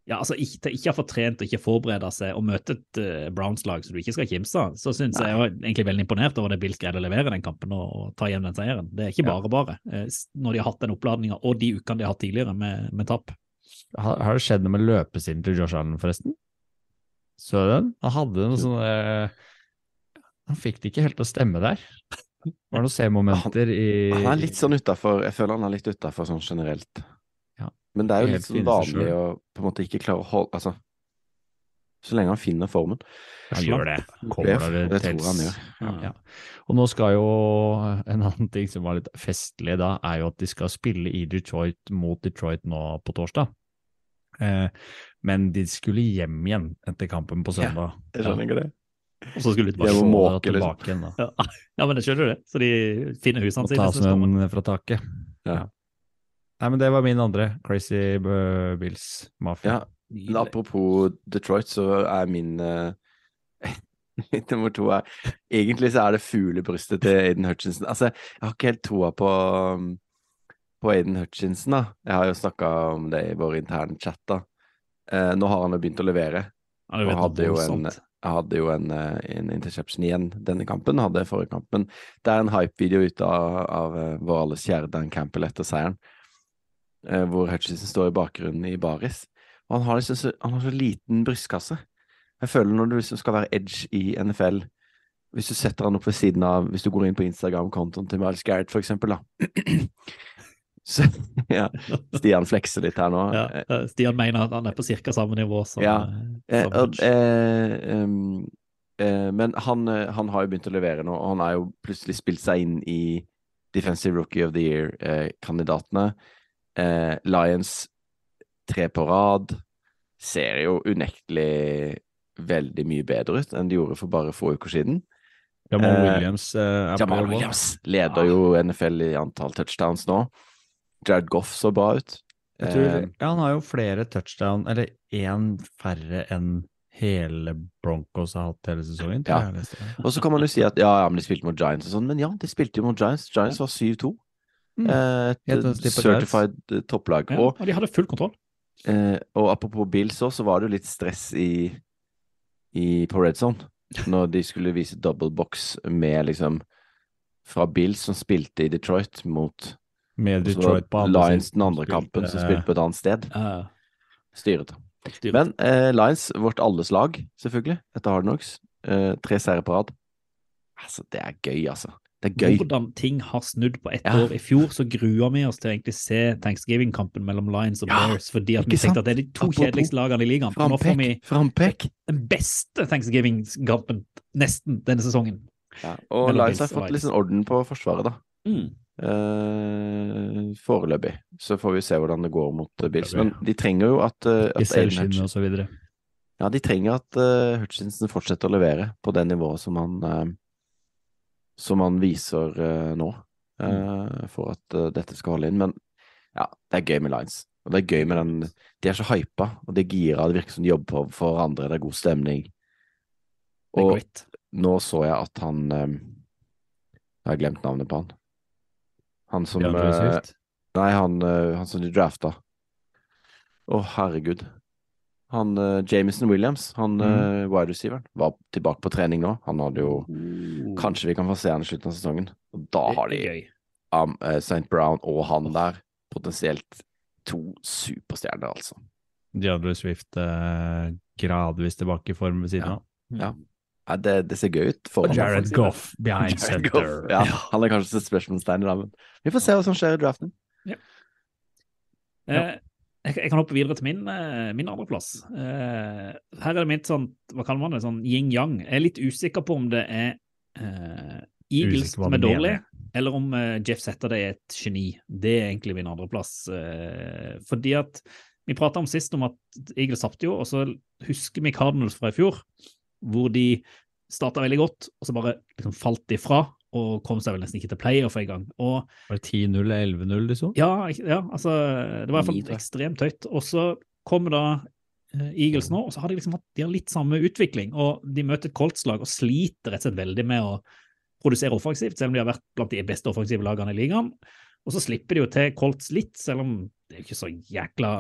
Ja, altså ikke, ikke ha fortrent trent og ikke forberede seg og møte et uh, Browns-lag som du ikke skal kimse av, så syns jeg jeg var egentlig veldig imponert over det Bills greide å levere den kampen og, og ta hjem den seieren. Det er ikke Ja. bare bare, eh, når de har hatt den oppladninga og de ukene de har hatt tidligere med, med tap. Har, har det skjedd noe med løpestilen til Josh Allen, forresten? Så du den? Han hadde noe sånn uh, Han fikk det ikke helt til å stemme der. Var Det noen C-momenter i Han er litt sånn utafor Jeg føler han er litt utafor sånn generelt. Men det er jo litt sånn vanlig å på en måte ikke klare å holde Altså, så lenge han finner formen. Han gjør det. Det, Kommer det det tror han gjør. Ja. Ja. Og nå skal jo En annen ting som var litt festlig da, er jo at de skal spille i Detroit mot Detroit nå på torsdag. Eh, men de skulle hjem igjen etter kampen på søndag. Ja, Jeg skjønner ikke det. Og så skulle de bare tilbake. måke, det liksom. tilbake igjen, da. Ja. ja, men jeg skjønner du det. Så de finner husene Og sine. ta så snøen fra taket. Ja. Nei, men det var min andre. Crazy Bills Mafia. Ja, men apropos Detroit, så er min uh, nummer to er Egentlig så er det fuglebrystet til Aiden Hutchinson. Altså, jeg har ikke helt troa på um, på Aiden Hutchinson, da. Jeg har jo snakka om det i vår interne chat, da. Eh, nå har han jo begynt å levere. Og hadde jo en- hadde jo en, eh, en interception igjen denne kampen, hadde forrige kampen. Det er en hype-video ute av, av eh, vår alles kjære Dan Campbell etter seieren, eh, hvor Hutchinson står i bakgrunnen i baris. Og han har, liksom så, han har så liten brystkasse. Jeg føler når du liksom skal være edge i NFL Hvis du setter han opp ved siden av Hvis du går inn på Instagram-kontoen til Miles Garrett, for eksempel, da. Så, ja, Stian flekser litt her nå. Ja, eh, Stian mener at han er på ca. samme nivå som, Ja, eh, Eh, som og, eh, eh, men han, eh, han har jo begynt å levere nå, og han har jo plutselig spilt seg inn i Defensive Rookie of the Year-kandidatene. Eh, Lions tre på rad ser jo unektelig veldig mye bedre ut enn de gjorde for bare få uker siden. Jamal Eh, Williams eh, Jamal Williams leder jo NFL i antall touchdowns nå. Jared Goff så bra ut. Jeg tror, Eh, ja, han har jo flere touchdown, eller én færre enn hele Broncos har hatt hele sesongen. Ja. Og så kan man jo si at ja, ja, men de spilte mot Giants og sånn, men ja, de spilte jo mot Giants. Giants var 7-2. Mm. Eh, Et certified eh, topplag. Ja, Og, og de hadde full kontroll. eh, og apropos Bills òg, så var det jo litt stress i, i, på Red Zone. Når de skulle vise double box med liksom fra Bills som spilte i Detroit mot Med Detroit på andre Lions den andre kampen, som spilte på et annet sted. Uh, Styret. Men eh, Lions, vårt alles lag, selvfølgelig, etter Hard Knocks. Eh, tre seire på rad. Altså, det er gøy, altså. Det er gøy. Hvordan ting har snudd på ett Ja. år. I fjor så grua vi oss til å egentlig se Thanksgiving-kampen mellom Lions og Ja, Bears, fordi at vi tenkte sant? at det er de to kjedeligste lagene i ligaen. Nå får vi Frampek! Frampek! den beste Thanksgiving-kampen nesten denne sesongen. Ja, og Mellom Lions har fått litt sånn orden på forsvaret, da. Mm. Uh, foreløpig. Så får vi se hvordan det går mot eh, Bills. Men de trenger jo at, uh, at Hutch-. Ja, de trenger at uh, Hutchinson fortsetter å levere på det nivået som han Som han viser uh, nå, uh, for at uh, dette skal holde inn. Men ja, det er gøy med Lines. Og det er gøy med den De er så hypa, og de er gira, det virker som de jobber for, for hverandre, det er god stemning. Og nå så jeg at han eh, Jeg har glemt navnet på han. Han som Nei, han, han som de drafta. Å, herregud. Han uh, Jameson Williams, han Mm. uh, wide receiveren, var tilbake på trening nå. Han hadde jo mm. Kanskje vi kan få se han i slutten av sesongen. Og da har de um, uh, St. Brown og han der potensielt to superstjerner, altså. DeAndre Swift uh, gradvis tilbake i form ved siden Ja. ja. Ja. Det, det ser gøy ut. For Og Jared Goff behind Jared Goff, center. Ja, han er kanskje et spørsmålstegn men vi får se hva som skjer i draften. Ja. Eh, jeg, kan hoppe videre til min, eh, min andreplass. Uh, her er det mitt sånn, hva kaller man det, sånn yin-yang. Jeg er litt usikker på om det er uh, Eagles som er dårlig, eller om uh, Jeff Setter er et geni. Det er egentlig min andreplass. Uh, fordi at vi prata om sist om at Eagles tapte jo, og så husker vi Cardinals fra i fjor, hvor de starta veldig godt, og så bare liksom falt de fra, og kom seg vel nesten ikke til playoff engang. Og Var det 10-0 eller 11-0, liksom? ja, ja, altså Det var i hvert fall ekstremt høyt. Og så kommer da eh, Eagles nå, og så har de liksom hatt de har litt samme utvikling. Og de møter et Colts-lag og sliter rett og slett veldig med å produsere offensivt, selv om de har vært blant de beste offensive lagene i ligaen. Og så slipper de jo til Colts litt, selv om det er jo ikke så jækla,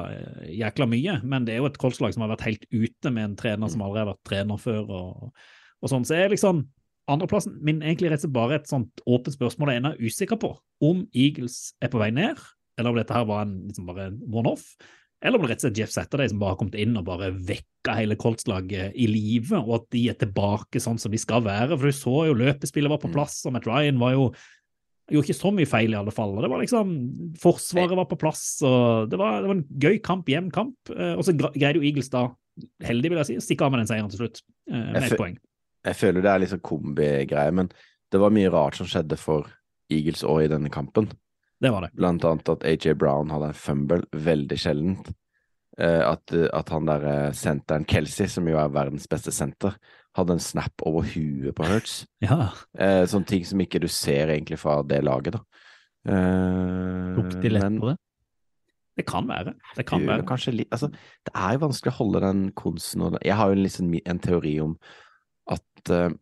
jækla mye. Men det er jo et Colts-lag som har vært helt ute med en trener som aldri har vært trener før. og, og sånn. Så er liksom Andreplassen min egentlig rett og slett bare et sånt åpent spørsmål jeg ennå er usikker på. Om Eagles er på vei ned, eller om dette her var en liksom bare en one-off. Eller om det rett og slett Jeff Saturday som bare har kommet inn og bare vekka hele Colts-laget i live, og at de er tilbake sånn som de skal være. For du så jo løpespillet var på plass, og Matt Ryan var jo gjorde ikke så mye feil, i alle fall. Det var liksom, Forsvaret var på plass, og det var, det var en gøy kamp, jevn kamp. eh, Og så greide jo Eagles da, heldig vil jeg si, å stikke av med den seieren til slutt, eh, med et poeng. Jeg føler det er litt sånn kombigreie, men det var mye rart som skjedde for Eagles òg i denne kampen. Det var det. Blant annet at AJ Brown hadde en fumble, veldig sjeldent. Eh, at, at han der eh, senteren Kelsey, som jo er verdens beste senter, hadde en snap over huet på Hurts. Ja. Eh, sånne ting som ikke du ser egentlig fra det laget, da. Tok de lett men på det? Det kan være. Det kan være. kanskje litt Altså, det er jo vanskelig å holde den konsen og Jeg har jo liksom en teori om at eh,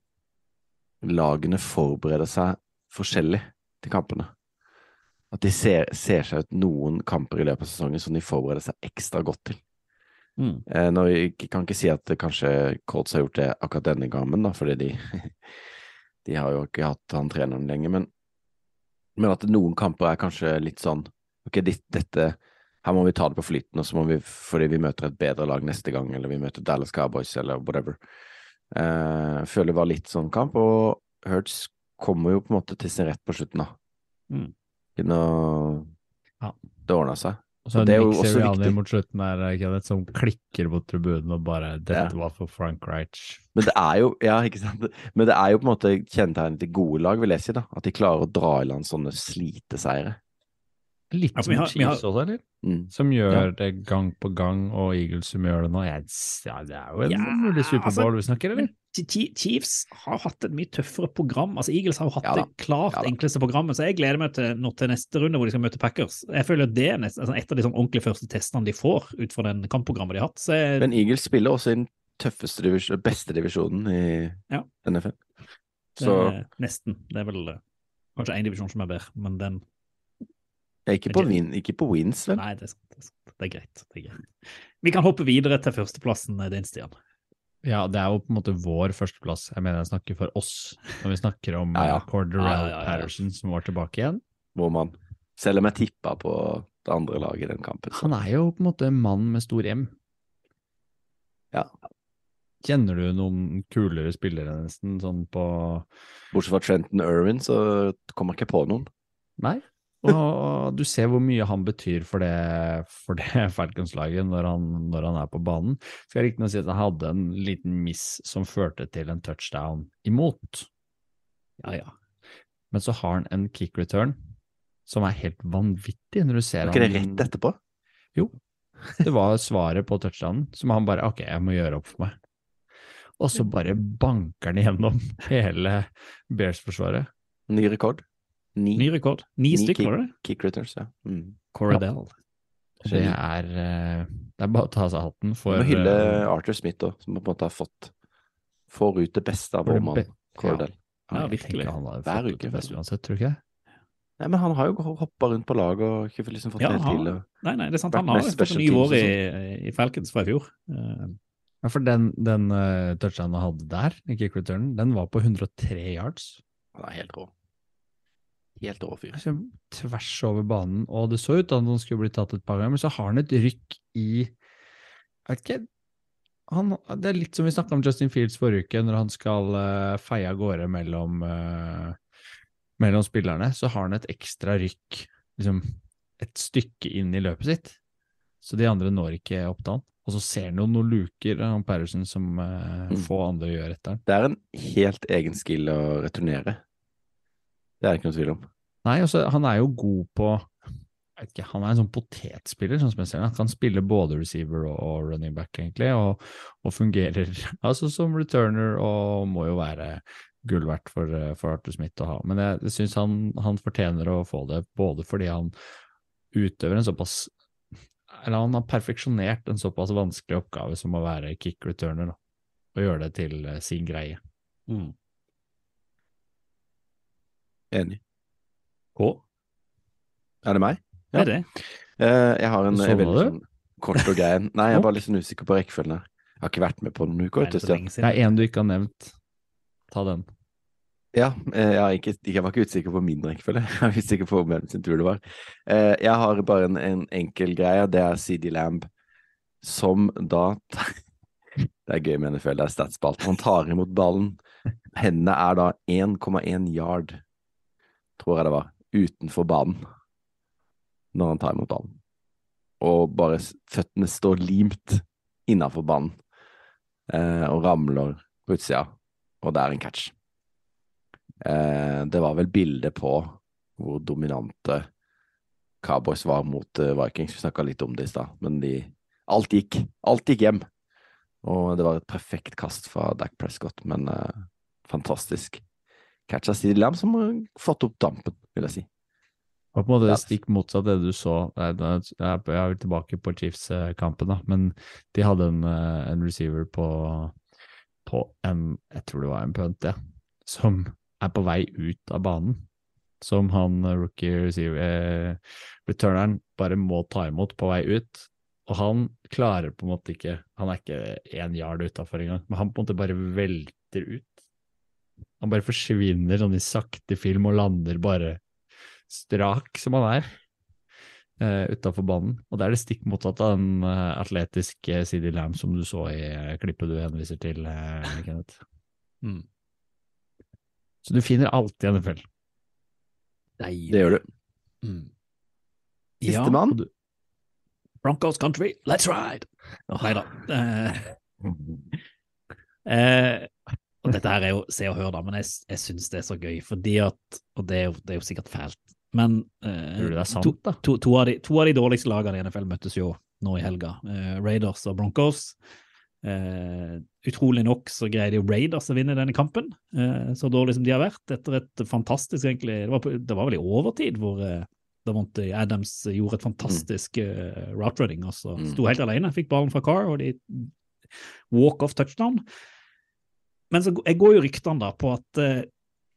lagene forbereder seg forskjellig til kampene. At de ser, ser seg ut noen kamper i løpet av sesongen som de forbereder seg ekstra godt til. Mm. Eh, nå, jeg kan ikke si at kanskje Colts har gjort det akkurat denne gangen, da, fordi de, de har jo ikke hatt han treneren lenger, men, men at noen kamper er kanskje litt sånn Ok, dette her må vi ta det på flyten, og så må vi, fordi vi møter et bedre lag neste gang, eller vi møter Dallas Cowboys, eller whatever. Jeg føler det var litt sånn kamp, og Hurts kommer jo på en måte til sin rett på slutten, da. Mm. Ikke Ja. Det ordna seg. Og så det er jo også viktig. mot slutten her, Kenneth, som klikker på tribunen og bare 'Dette Ja. var for Frank Reich'. Men det er jo ja, ikke sant? Men det er jo på en måte kjennetegnet til gode lag, vil jeg si. da At de klarer å dra i land sånne sliteseiere. Litt Ja, som har- Chiefs også, eller? Mm. Som gjør det gang på gang, og Eagles som gjør det nå. Jeg, ja, det er jo en Ja, mulig Superbowl vi snakker, eller? Chiefs har hatt et mye tøffere program. altså Eagles har jo hatt Ja det klart Ja enkleste programmet, så jeg gleder meg til, nå til neste runde hvor de skal møte Packers. Jeg føler det er nest, altså et av de sånn ordentlig første testene de får ut fra den kampprogrammet de har hatt. Så jeg, Men Eagles spiller også i den tøffeste divisjon, beste divisjonen i Ja. NFL. det er nesten. Det er vel eh, kanskje én divisjon som er bedre, men den ja, ikke, på win, ikke på wins, vel? Nei, det er sant. Det er, sant. Det er greit. Det er greit. Vi kan hoppe videre til førsteplassen eh, din, Stian. Ja, det er jo på en måte vår førsteplass. Jeg mener jeg snakker for oss når vi snakker om Ja, ja. eh, Corderell Ja, ja, ja, ja. Patterson som var tilbake igjen. Hvor man Selv om jeg tippa på det andre laget i den kampen. så- Han er jo på en måte en mann med stor M. Ja. Kjenner du noen kulere spillere nesten, sånn på Bortsett fra Trenton Irwin, så kommer jeg ikke på noen. Nei. Og du ser hvor mye han betyr for det, for det Falcons-laget når, han- når han er på banen. Skal riktignok si at han hadde en liten miss som førte til en touchdown imot. Ja, ja. Men så har han en kick return som er helt vanvittig når du ser Var ikke det rett etterpå? Jo. Det var svaret på touchdownen, som han bare Ok, jeg må gjøre opp for meg. Og så bare banker han igjennom hele Bears-forsvaret. Ny rekord. Ni, Ny rekord. Ni Ni stykker, var det? kick returns, ja. Mm. Corridell. Det er eh, Det er bare å ta av seg hatten for må hylle eh, Arthur Smith òg, som på en måte har fått Får ut det beste av for vår mann be- Cordell. Ja, jeg virkelig. tenker Han har Hver uke, det beste uansett, tror du ikke det? Nei, men han har jo hoppa rundt på lag og ikke liksom fått Ja, det helt til. Nei, nei, det er sant. Han har fått en ny vår i, i Falcons fra i fjor. Eh, Ja, for den, den uh, touchdownen han hadde der, i kick returnen, den var på 103 yards. Han er helt rå. Helt rå fyr. Altså, tvers over banen, og det så ut som han skulle bli tatt et par ganger, men så har han et rykk i Jeg vet ikke han, Det er litt som vi snakka om Justin Fields forrige uke, når han skal uh, feie av gårde mellom, uh, mellom spillerne, så har han et ekstra rykk liksom et stykke inn i løpet sitt. Så de andre når ikke opp til han. Og så ser han jo noen luker, av Patterson, som uh, Mm. få andre gjør etter han. Det er en helt egen skill å returnere. Det er ikke noe tvil om. Nei, altså, han er jo god på ikke, Han er en sånn potetspiller, sånn som jeg ser det. Han kan spille både receiver og, og running back, egentlig, og, og fungerer altså som returner og må jo være gull verdt for, for Arthur Smith å ha. Men jeg, jeg syns han, han fortjener å få det, både fordi han utøver en såpass Eller han har perfeksjonert en såpass vanskelig oppgave som å være kick returner, da, og gjøre det til eh, sin greie. Enig. K. Er det meg? Det er det. Eh, jeg har en veldig sånn kort og grei en. Nei, jeg er bare litt sånn usikker på rekkefølgen her. Jeg har ikke vært med på noen uker. Det er en du ikke har nevnt. Ta den. Ja, eh, jeg, ikke, jeg var ikke usikker på min rekkefølge. Jeg var usikker på hvem sin tur det var. Eh, Jeg har bare en, en enkel greie. Det er CD Lamb, som da Det er gøy med NFL, det er statsball. Han tar imot ballen. Hendene er da 1,1 yard, tror jeg det var, utenfor banen når han tar imot ballen. Og bare føttene står limt innafor banen eh, og ramler på utsida, og det er en catch. Eh, det var vel bildet på hvor dominante Cowboys var mot eh, Vikings. Vi snakka litt om det i stad, men de, alt gikk. Alt gikk hjem. Og det var et perfekt kast fra Dac Prescott, men eh, fantastisk catch av Steve Lamb, som har fått opp dampen, vil jeg si. Og på en måte Ja. stikk motsatt det du så. Jeg er jo tilbake på Chiefs-kampen, da, men de hadde en, eh, en receiver på, på en Jeg tror det var en punt, ja, som er på vei ut av banen. Som han eh, rookie receiver, eh, returneren bare må ta imot på vei ut. Og han klarer på en måte ikke Han er ikke én yard utafor engang, men han på en måte bare velter ut. Han bare forsvinner sånn i sakte film og lander bare strak som han er uh, utafor banen. Og det er det stikk motsatte av den uh, atletiske CD Lamb som du så i uh, klippet du henviser til, uh, Kenneth. Mm. Så du finner alltid NFL. Deilig. Det gjør du. Mm. Sistemann? Ja, Broncos country, let's ride! Nei da. Uh, eh, og dette her er jo se og hør, da, men jeg, jeg syns det er så gøy, fordi at Og det er jo, det er jo sikkert fælt, men eh, sant, to. To, to, av de, to av de dårligste lagene i NFL møttes jo nå i helga. Eh, Raiders og Broncos. Eh, utrolig nok så greide jo Raiders å vinne denne kampen, eh, så dårlig som de har vært, etter et fantastisk egentlig Det var, det var vel i overtid hvor eh, Davonte Adams gjorde et fantastisk uh, route running, og så Mm. sto helt alene, fikk ballen fra Carr, og de walk-off touchdown. Men så jeg går jo ryktene da på at eh,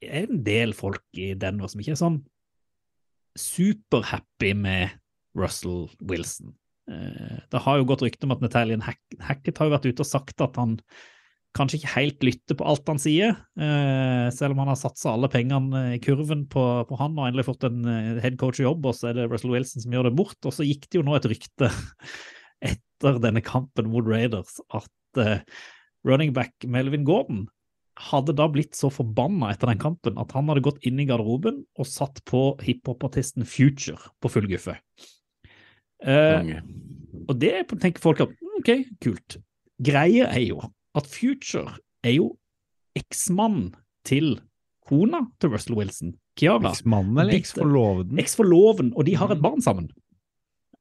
det er en del folk i Denver som ikke er sånn superhappy med Russell Wilson. Eh, det har jo gått rykte om at Natalian Hackett har jo vært ute og sagt at han kanskje ikke helt lytter på alt han sier, eh, selv om han har satsa alle pengene i kurven på, på han og endelig fått en headcoach-jobb, og så er det Russell Wilson som gjør det bort. Og så gikk det jo nå et rykte etter denne kampen mot Raiders at running back Melvin Gordon hadde da blitt så forbanna etter den kampen at han hadde gått inn i garderoben og satt på hiphop-artisten Future på full guffe. Eh, og det tenker folk at mm, ok, kult. Greia er jo at Future er jo eksmann til kona til Russell Wilson, Kiara. Eksmannen eller eksforloven eksforloveden? Eksforloven, og de har et barn sammen.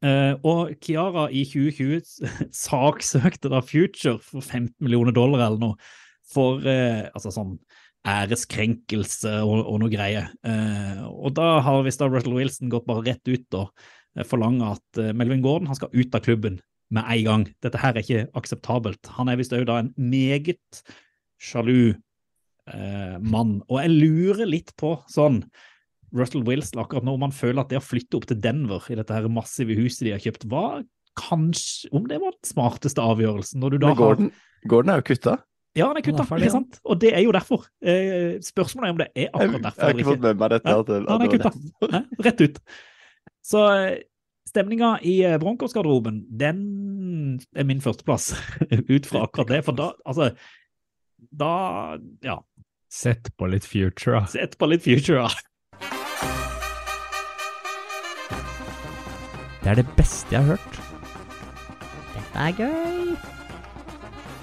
Eh, og Kiara i 2020 saksøkte da Future for 15 millioner dollar eller noe, for eh, altså sånn æreskrenkelse og, og noe greier. Eh, og da har visst Russell Wilson gått bare rett ut og forlanger at Melvin Gordon skal ut av klubben med en gang. Dette her er ikke akseptabelt. Han er visst òg da en meget sjalu eh, mann. Og jeg lurer litt på sånn Russell Wilson akkurat nå, om han føler at det å flytte opp til Denver i dette her massive huset de har kjøpt, var kanskje Om det var den smarteste avgjørelsen? Når du da Men Gordon, Gordon er jo kutta. Ja, han er kutta, er ikke sant? Og det er jo derfor. Eh, spørsmålet er om det er akkurat derfor. jeg har ikke fått med meg dette. Ja, at det- at han er det kutta. Rett ut. Så eh, stemninga i eh, Broncos-garderoben, den er min førsteplass, ut fra akkurat det. For da, altså Da, ja. Sett på litt future, da. Sett på litt future, ja. Det er det beste jeg har hørt. Dette er gøy.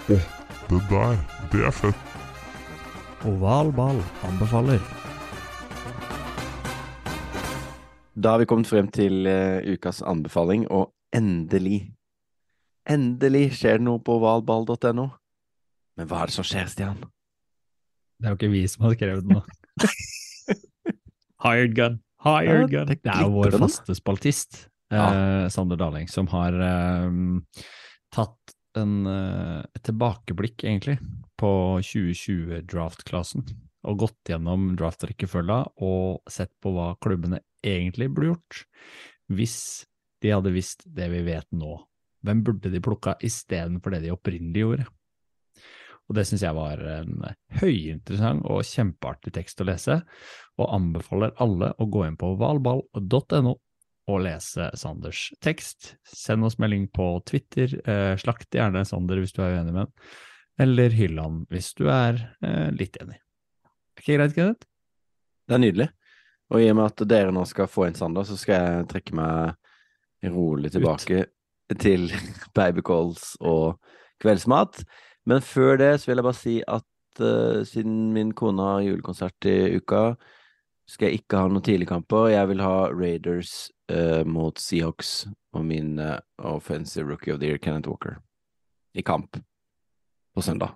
Det der, det er fett. Oval ball anbefaler. Da har vi kommet frem til uh, ukas anbefaling, og endelig, endelig skjer det noe på ovalball.no. Men hva er det som skjer, Stian? Det er jo ikke vi som har skrevet den, da. Hired gun. Hired gun. Det er jo vår faste spaltist, eh, Sander Daling, som har eh, tatt en, eh, et tilbakeblikk, egentlig, på 2020-draft-klassen. Og gått gjennom draft-rekkefølga og sett på hva klubbene egentlig burde gjort hvis de hadde visst det vi vet nå. Hvem burde de plukka istedenfor det de opprinnelig gjorde? Og det syns jeg var en høyinteressant og kjempeartig tekst å lese, og anbefaler alle å gå inn på valball.no og lese Sanders tekst. Send oss melding på Twitter, eh, slakt gjerne Sander hvis du er uenig med ham, eller hyll ham hvis du er eh, litt enig. Er ikke greit, Kenneth? Det er nydelig. Og i og med at dere nå skal få inn Sander, så skal jeg trekke meg rolig tilbake til babycalls og kveldsmat. Men før det så vil jeg bare si at uh, siden min kone har julekonsert i uka, skal jeg ikke ha noen tidligkamper. Jeg vil ha Raiders mot Seahawks og min eh, offensive rookie of the year, Kenneth Walker, i kamp på søndag.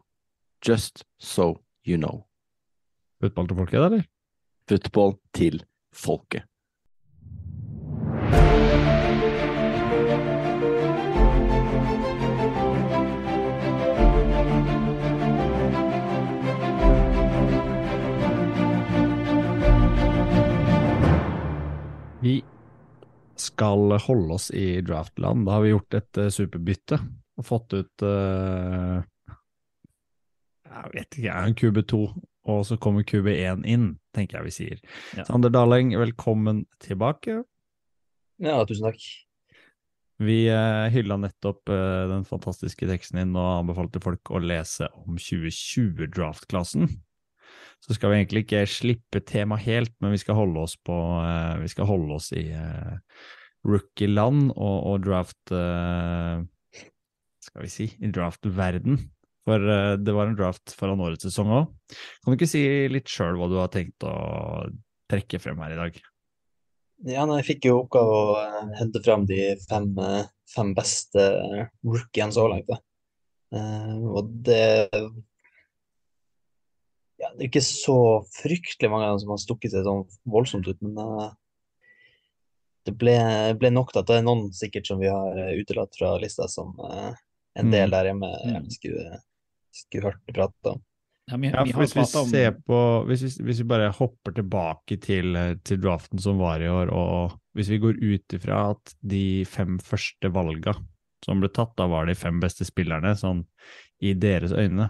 Just so you know. Fotball til folket, eller? Football til folket. Skal holde oss i draftland. Da har vi gjort et uh, superbytte og fått ut uh, Jeg vet ikke, en QB2, og så kommer QB1 inn, tenker jeg vi sier. Ja. Sander Daleng, velkommen tilbake. Ja, tusen takk. Vi uh, hylla nettopp uh, den fantastiske teksten din og anbefalte folk å lese om 2020-draft-klassen. Så skal vi egentlig ikke slippe temaet helt, men vi skal holde oss på uh, Vi skal holde oss i uh, rookie-land og, og draft Skal vi si draft-verden. For det var en draft foran årets sesong òg. Kan du ikke si litt sjøl hva du har tenkt å trekke frem her i dag? Ja, nei, jeg fikk jo oppgave å uh, hente frem de fem, uh, fem beste rookiene så langt. Uh, og det ja, Det er ikke så fryktelig mange av dem som har stukket seg sånn voldsomt ut, men det ble, ble, nok til at det er noen sikkert som vi har utelatt fra lista, som en del der hjemme mm. skulle, skulle hørt prate om. Ja, vi, Ja, hvis vi ser på hvis vi, hvis vi bare hopper tilbake til, til draften som var i år, og hvis vi går ut ifra at de fem første valga som ble tatt, da var de fem beste spillerne, sånn i deres øyne,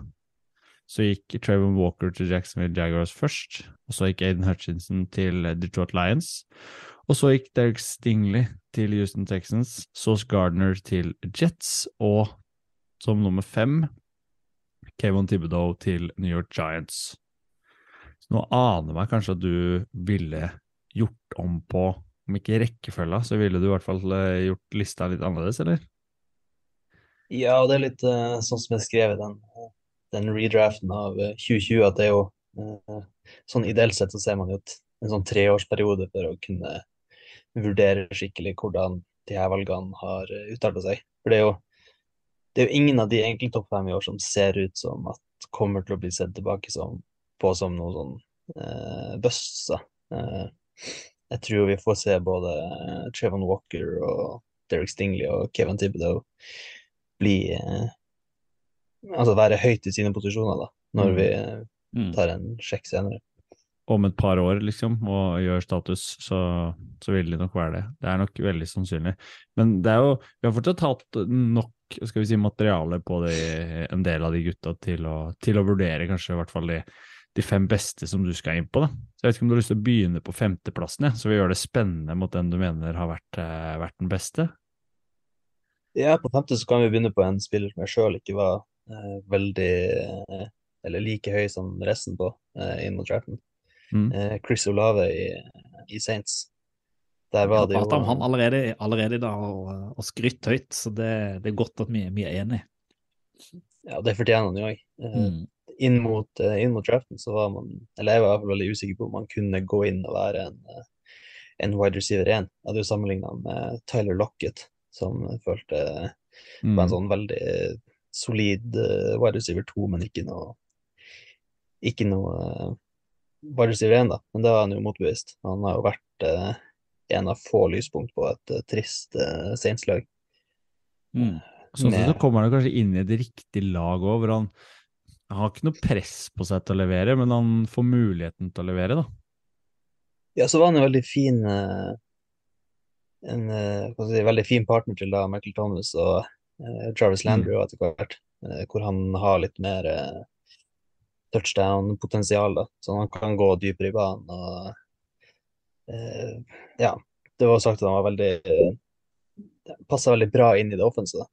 så gikk Trevor Walker til Jacksonville Jaguars først, og så gikk Aiden Hutchinson til Detroit Lions, og så gikk Derek Stingley til Houston Texans, Sauce Gardner til Jets, og som nummer fem Kevin Thibodeau til New York Giants. Så nå aner meg kanskje at du ville gjort om på, om ikke rekkefølga, så ville du i hvert fall eh, gjort lista litt annerledes, eller? Ja, det er litt uh, sånn som jeg skrev i den, den redraften av uh, 2020, at det er jo uh, sånn ideelt sett så ser man jo en sånn treårsperiode for å kunne vurdere skikkelig hvordan de her valgene har uh, utarta seg. For det er jo det er jo ingen av de egentlig topp fem i år som ser ut som at kommer til å bli sett tilbake som, på som noen sånn eh, bøsser. Eh, jeg tror vi får se både eh, Trevon Walker og Derek Stingley og Kevin Thibodeau bli eh, Altså være høyt i sine posisjoner, da, når vi eh, Mm. tar en sjekk senere. Om et par år, liksom, og gjør status, så, så vil det nok være det. Det er nok veldig sannsynlig. Men det er jo Vi har fortsatt hatt nok skal vi si, materiale på de, en del av de gutta til å, til å vurdere kanskje i hvert fall de, de fem beste som du skal inn på. da. Så Jeg vet ikke om du har lyst til å begynne på femteplassen, ja, så vi gjør det spennende mot den du mener har vært, eh, vært den beste. Ja, på femte så kan vi begynne på en spiller som jeg sjøl ikke var eh, veldig eh, Eller like høy som resten på eh, inn mot draften. Mm. Eh, Chris Olave i, i Saints. Der var det jo om han allerede, allerede da, og, og skrytt høyt, så det, det er godt at vi, vi er enige. Ja, det fortjener han jo òg. Mm. Inn, mot, eh, inn mot draften så var man Eller jeg var veldig usikker på om man kunne gå inn og være en, eh, en wide receiver 1. Jeg hadde jo sammenligna med Tyler Lockett, som følte Mm. var en sånn veldig solid eh, wide receiver 2, men ikke noe Ikke noe receiver 1, da. Men det var han jo motbevist. Han har jo vært eh, en av få lyspunkt på et eh, trist uh, Saints-lag. Mm. Sånn sett så kommer han kanskje inn i et riktig lag òg, hvor han, han har ikke noe press på seg til å levere, men han får muligheten til å levere, da. Ja, så var han en veldig fin eh, en eh, hva skal si, veldig fin partner til da Michael Thomas og eh, Jarvis Landry og etter hvert, eh, hvor han har litt mer eh, touchdown-potensial, så han kan gå dypere i banen. og uh, ja, det var sagt at han var veldig eh, passa veldig bra inn i det offensive.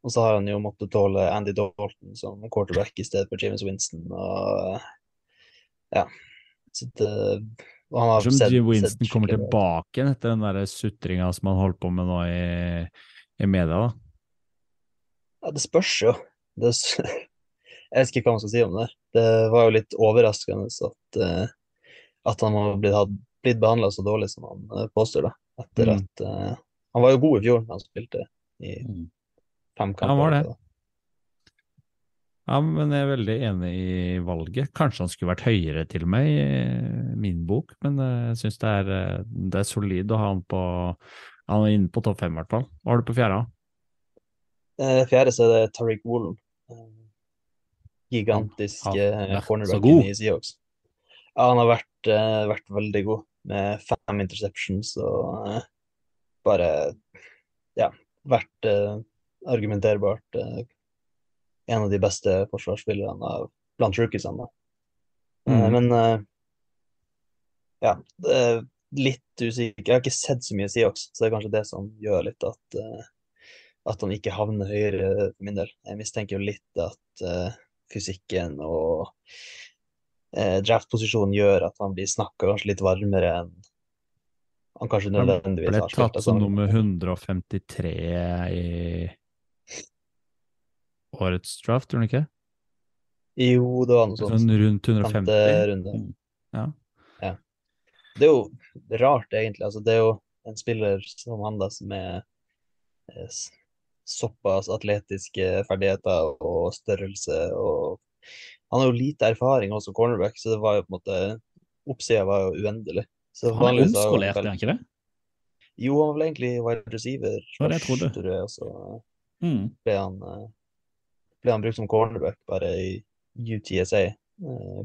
Og så har han jo måttet tåle Andy Dalton som quarterback i stedet for James Winston. og ja, så det, han har Som sett- Jim sett Winston kommer tilbake igjen etter den der sutringa som han holdt på med nå i, i media, da. Ja, det spørs jo. Det, jeg vet ikke hva man skal si om det. Det var jo litt overraskende at, eh, at han har blitt, blitt behandla så dårlig som han eh, påstår, da. Etter Mm. at uh, Han var jo god i fjor da han spilte i Mm. fem Ja, kamper. han var det. Ja, men jeg er veldig enig i valget. Kanskje han skulle vært høyere til meg i min bok, men jeg syns det, er, det er solid å ha han på Han er inne på topp fem, i hvert fall. Hva har du på fjerde? Fjerde så er det Tariq Woolen. Gigantisk Han har eh, cornerbacken i Seahawks. Ja, han har vært, uh, vært veldig god med fem interceptions og uh, bare ja, vært uh, argumenterbart en av de beste forsvarsspillerne blant rookiesene. da. Mm. Men ja, litt usikker. Jeg har ikke sett så mye Seahawks, så det er kanskje det som gjør litt at, at han ikke havner høyere for min del. Jeg mistenker jo litt at fysikken og eh, draftposisjonen gjør at han blir snakka kanskje litt varmere enn han kanskje Han nødvendigvis ble har spilt. tatt som nummer 153 i årets draft, tror du ikke? Jo, det var noe sånt. Sånn rundt 150? runde. Ja. Det er jo rart, egentlig. Altså, det er jo en spiller som han da, som er såpass atletiske ferdigheter og størrelse og Han har jo lite erfaring også, cornerback, så det var jo på en måte Oppsida var jo uendelig. Så Han er omskolert, er han ikke det? Jo, han var vel egentlig wide receiver Det jeg trodde. tror jeg, og så Mm. ble han, eh, ble han brukt som cornerback bare i UTSA. eh,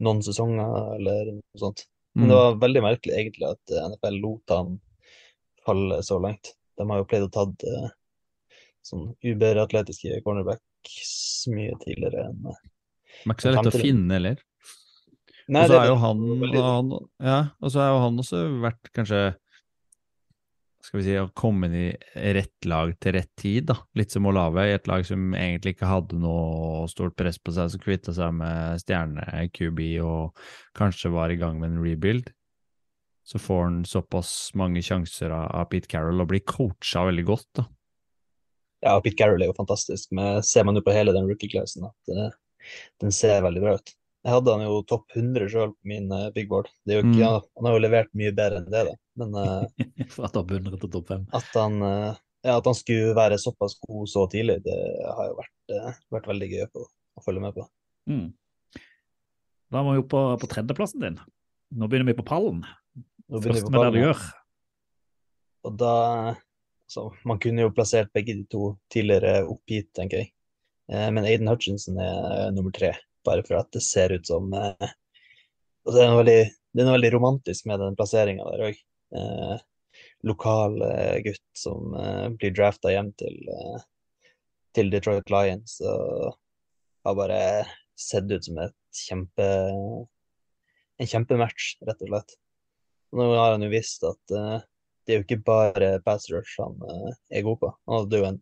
Noen sesonger eller noe sånt. Men det Mm. var veldig merkelig egentlig at eh, NFL lot han falle så langt. De har jo pleid å tatt sånn uberatletiske cornerbacks mye tidligere enn eh, er ikke så lett å finne heller. Og så er jo han, han Ja, og så er jo han også vært kanskje Skal vi si å komme inn i rett lag til rett tid, da. Litt som Olave, i et lag som egentlig ikke hadde noe stort press på seg, som kvitta seg med stjerne-QB og kanskje var i gang med en rebuild. Så får han såpass mange sjanser av Pete Carroll og blir coacha veldig godt, da. Ja, Pete Carroll er jo fantastisk, men ser man jo på hele den rookie-classen at uh, den ser veldig bra ut. Jeg hadde han jo topp 100 sjøl på min uh, big board. Det jo ikke, Mm. han, han har jo levert mye bedre enn det, da. Men uh, at han begynner til topp 5? at, han, uh, ja, at han skulle være såpass god så tidlig, det har jo vært, vært veldig gøy på, å følge med på. Mm. Da må vi opp på, på tredjeplassen din. Nå begynner vi på pallen. Nå begynner vi Først på med det du gjør. Og da så Man kunne jo plassert begge de to tidligere opp hit, tenker jeg. Eh, men Aiden Hutchinson er eh, nummer tre, bare for at det ser ut som eh, og det, er noe veldig, det er noe veldig romantisk med den plasseringa der òg. Eh, lokal gutt som blir drafta hjem til, til Detroit Lions. Og har bare sett ut som et kjempe en kjempematch, rett og slett. Nå har han jo visst at det er jo ikke bare pass rush han uh, er god på. Han hadde jo en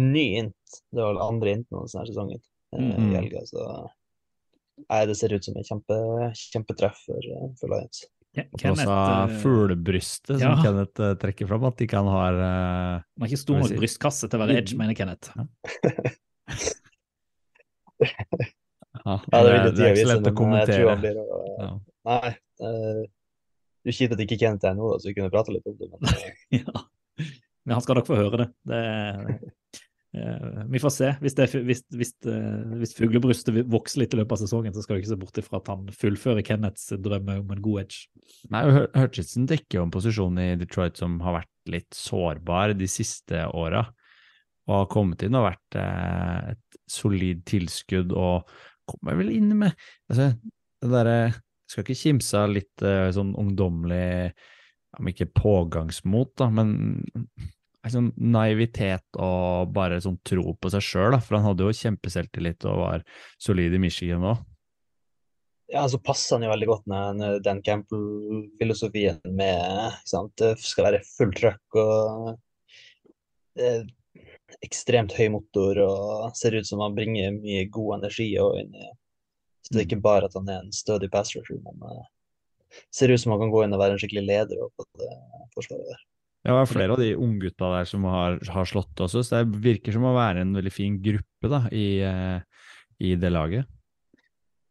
ny int, det var vel andre inten hans denne sesongen i helga, så nei, det ser ut som en kjempe, kjempetreff for, eh, for Lions. Og Kenneth også eh, fuglebryste, som ja. Kenneth trekker fram, at de kan ha uh, Man har ikke stor nok si? brystkasse til å være edge, mener Kenneth. ja, Ja, det det er ikke så lett å men jeg tror kommentere. han blir uh, Ja. Nei. eh, det er kjipt at ikke Kenneth er her nå, da, så vi kunne prate litt om det. Men eh, Ja. Men han skal nok få høre det. det eh, vi får se. Hvis, det, hvis, hvis, eh, hvis fuglebrystet vokser litt i løpet av sesongen, så skal vi ikke se bort ifra at han fullfører Kenneths drøm om en god edge. Nei, og Hutchinson dekker jo en posisjon i Detroit som har vært litt sårbar de siste åra, og har kommet inn og vært et solid tilskudd, og kommer vel inn med altså, det derre Skal ikke kimse av litt eh, sånn ungdommelig, om ikke pågangsmot, da, men sånn naivitet og bare sånn tro på seg sjøl, for han hadde jo kjempeselvtillit og var solid i Michigan òg. ja, så passer han jo veldig godt med den Campbell-filosofien med sant, Det skal være fullt trøkk og eh, ekstremt høy motor og ser ut som han bringer mye god energi og inn i Så det er ikke bare at han er en stødig pass rusher, men eh, ser ut som han kan gå inn og være en skikkelig leder på det forsvaret der. Ja, det er flere av de unggutta der som har, har slått også, så det virker som å være en veldig fin gruppe da, i, eh, i det laget.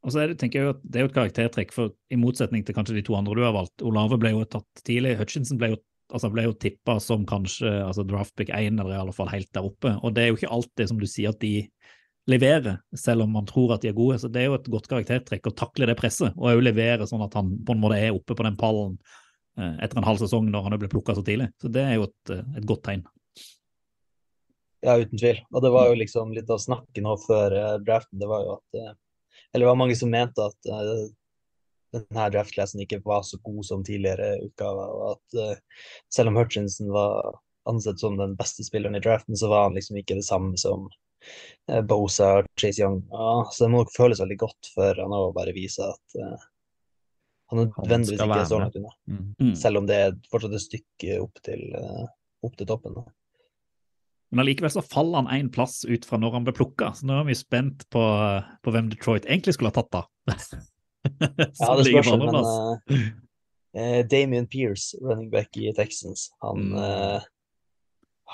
Og så er det, tenker jeg jo at det er jo et karaktertrekk, for i motsetning til kanskje de to andre du har valgt. Olave ble jo tatt tidlig, Hutchinson ble jo, altså ble jo tippa som kanskje altså draftpick 1, eller i alle fall helt der oppe. Og det er jo ikke alltid, som du sier, at de leverer, selv om man tror at de er gode. Så det er jo et godt karaktertrekk å takle det presset, og òg levere sånn at han på en måte er oppe på den pallen eh, etter en halv sesong når han ble plukka så tidlig. Så det er jo et, eh, et godt tegn. Ja, uten tvil. Og det var jo liksom litt av snakken nå før eh, draften. Det var jo at Eller det var mange som mente at denne draftklassen ikke var så god som tidligere utgaver, og at selv om Hutchinson var ansett som den beste spilleren i draften, så var han liksom ikke det samme som Bosa og Chase Young. Ja, så det må nok føles veldig godt for han å bare vise at uh, han nødvendigvis ikke er med. langt unna. Mm. Selv om det er fortsatt et stykke opp til, uh, opp til toppen. da. Men allikevel så faller han én plass ut fra når han ble plukka, så nå er vi spent på, på hvem Detroit egentlig skulle ha tatt, da. Ja, det spørs, men uh, eh, eh, Damien Pierce, running back i Texans, han, Mm. eh,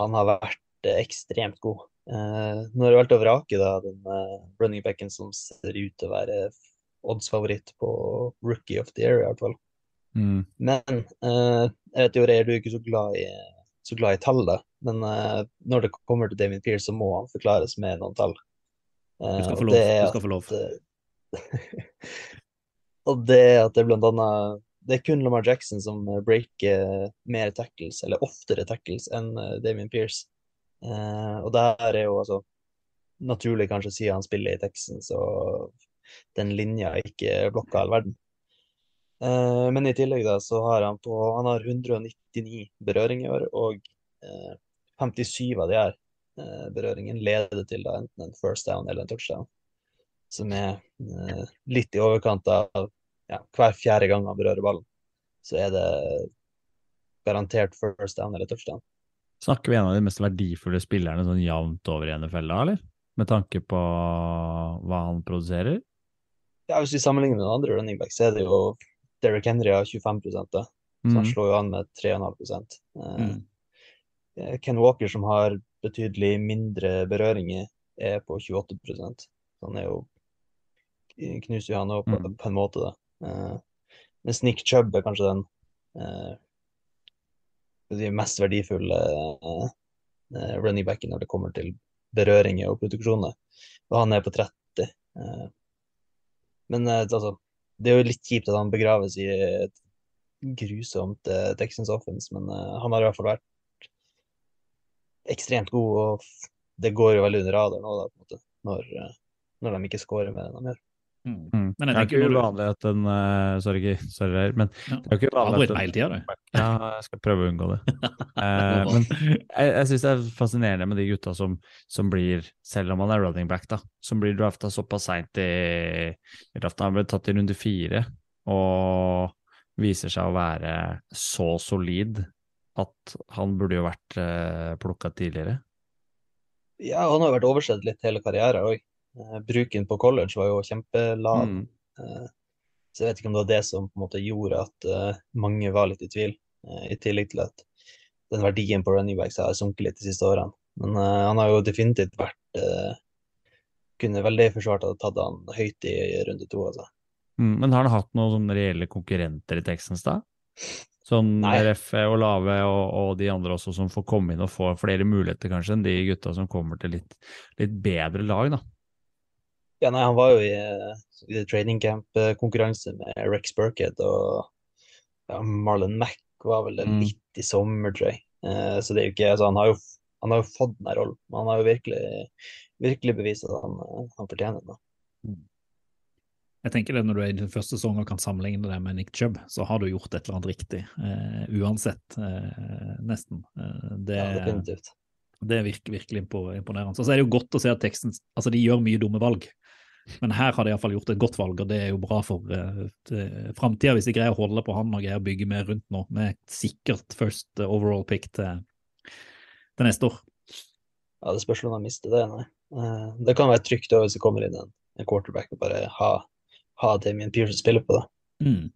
han har vært eh, ekstremt god. Eh, nå har jeg valgt å vrake da, den eh, running backen som ser ut til å være oddsfavoritt på rookie of the year, i hvert fall. Mm. Men eh, jeg vet jo, Reier, du er ikke så glad i, så glad i tall, da. Men når det kommer til Damien Pearce, så må han forklares med noen tall. Du skal få lov. Du skal få lov. og det at det blant annet Det er kun Lamar Jackson som breaker mer tackles, eller oftere tackles, enn Damien Pierce. Eh, og der er jo altså Naturlig kanskje siden han spiller i Texans og den linja ikke blokka all verden. Eh, men i tillegg da, så har han på Han har 199 berøringer i år, og eh, 57 av de her eh, berøringene leder til da enten en first down eller en touchdown. Som er eh, litt i overkant av ja, hver fjerde gang han berører ballen, så er det garantert first down eller touchdown. Snakker vi en av de mest verdifulle spillerne sånn jevnt over i NFL da, eller? Med tanke på hva han produserer? Ja, Hvis vi sammenligner med den andre running backs, så er det jo Derrick Henry har 25 da, så han Mm. slår jo an med 3,5 eh, Mm. eh, Ken Walker, som har betydelig mindre berøringer, er på 28 Så Han er jo knuser jo han òg på, Mm. på en måte, da. Eh, mens Nick Chubb er kanskje den eh, si, mest verdifulle eh, eh, running backen når det kommer til berøringer og produksjoner. Og han er på 30. Eh, men altså, det er jo litt kjipt at han begraves i et grusomt Texans offense, men han har i hvert fall vært ekstremt god, og det går jo veldig under radaren nå, da, på en måte, når, når de ikke scorer med det de gjør. Mm. Mm. Men jeg det er ikke uvanlig at en uh, Sorry, sorry, her, men Ja. det er ikke uvanlig at en, tida. Ja, jeg skal prøve å unngå det. uh, men jeg, jeg syns det er fascinerende med de gutta som, som blir, selv om han er running back, da, som blir drafta såpass seint i, i draften. Han ble tatt i runde fire og viser seg å være så solid at han burde jo vært uh, plukka tidligere. Ja, han har vært oversett litt hele karrieren òg. Bruken på college var jo kjempelav. Mm. Eh, så jeg vet ikke om det var det som på en måte gjorde at eh, mange var litt i tvil, eh, i tillegg til at den verdien på running backs har sunket litt de siste årene. Men eh, han har jo definitivt vært eh, Kunne veldig forsvart å ha tatt han høyt i runde to, altså. Mm, men har han hatt noen reelle konkurrenter i Texans da? Sånn Nei. RF og Lave og, og de andre også som får komme inn og få flere muligheter kanskje enn de gutta som kommer til litt, litt bedre lag, da. Ja, nei, han var jo i, eh, i training camp-konkurranse med Rex Burkhead og ja, Marlon Mack var vel Mm. litt i sommer, tror jeg. Eh, så det er jo ikke altså, han, har jo, han har jo fått den rollen. men Han har jo virkelig, virkelig bevist at han, eh, han fortjener den. da. Jeg tenker det Når du er i din første sesong og kan sammenligne det med Nick Chubb, så har du gjort et eller annet riktig. Eh, uansett, eh, nesten. Eh, det, Ja, definitivt. det er virkelig, virkelig impo- imponerende. Så er det jo godt å se at teksten Altså, de gjør mye dumme valg, men her har de iallfall gjort et godt valg, og det er jo bra for uh, framtida, hvis de greier å holde på han og greier å bygge mer rundt nå, med et sikkert first eh, overall pick til, til neste år. Ja, det spørs om de mister det, nei. Uh, det kan være trygt også hvis det kommer inn en, en quarterback og bare ha, ha Damien å spille på, da. Mm.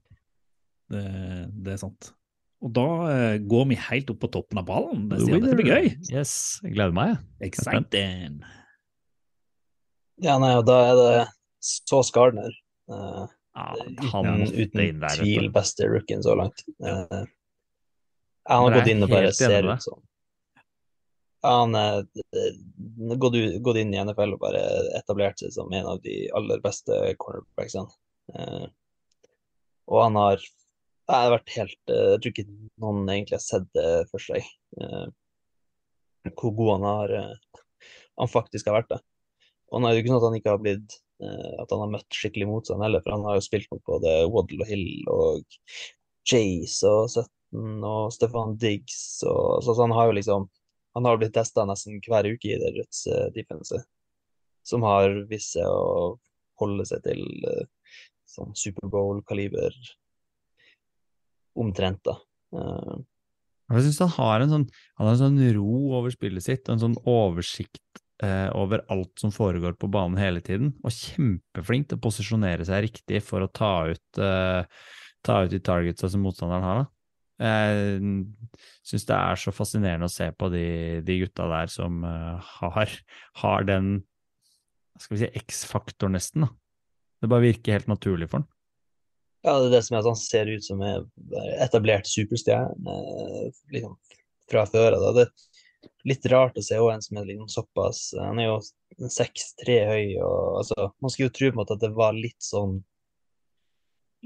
Det, det er sant. Og da uh, går vi helt opp på toppen av ballen. Det sier at dette blir gøy. Yes, jeg gleder meg. Exciting. Ja, nei, og da er det så Gardner. Uh, Ja, uten, han uten der. tvil beste rookien så langt. Eh, han har gått inn og bare ser ut som Han er eh, gått, gått inn i NFL og bare etablert seg som en av de aller beste cornerbacksene. Uh, og han har det har vært helt uh, Jeg tror ikke noen egentlig har sett det for seg, eh, hvor god han har eh, han faktisk har vært det. Og nå er det jo ikke sånn at han ikke har blitt eh, at han har møtt skikkelig motstand heller, for han har jo spilt mot både Waddle og Hill og Chase og Sutton og Stefan Diggs og så, så han har jo liksom Han har blitt testa nesten hver uke i det Rødts uh, defense, som har vist seg å holde seg til uh, sånn Superbowl-kaliber omtrent, da. Uh, Jeg syns han har en sånn Han har en sånn ro over spillet sitt, en sånn oversikt eh, over alt som foregår på banen hele tiden, og kjempeflink til å posisjonere seg riktig for å ta ut, eh, ta ut de targetsa som motstanderen har. da. Jeg syns det er så fascinerende å se på de, de gutta der som eh, har, har den skal vi si, X-faktor, nesten. da. Det bare virker helt naturlig for han. Ja, det er det som er at han ser ut som en etablert superstjerne eh, liksom, fra før av. Det litt rart å se også en som er liksom såpass Han er jo 6-3 høy, og altså Man skulle jo tro på en måte at det var litt sånn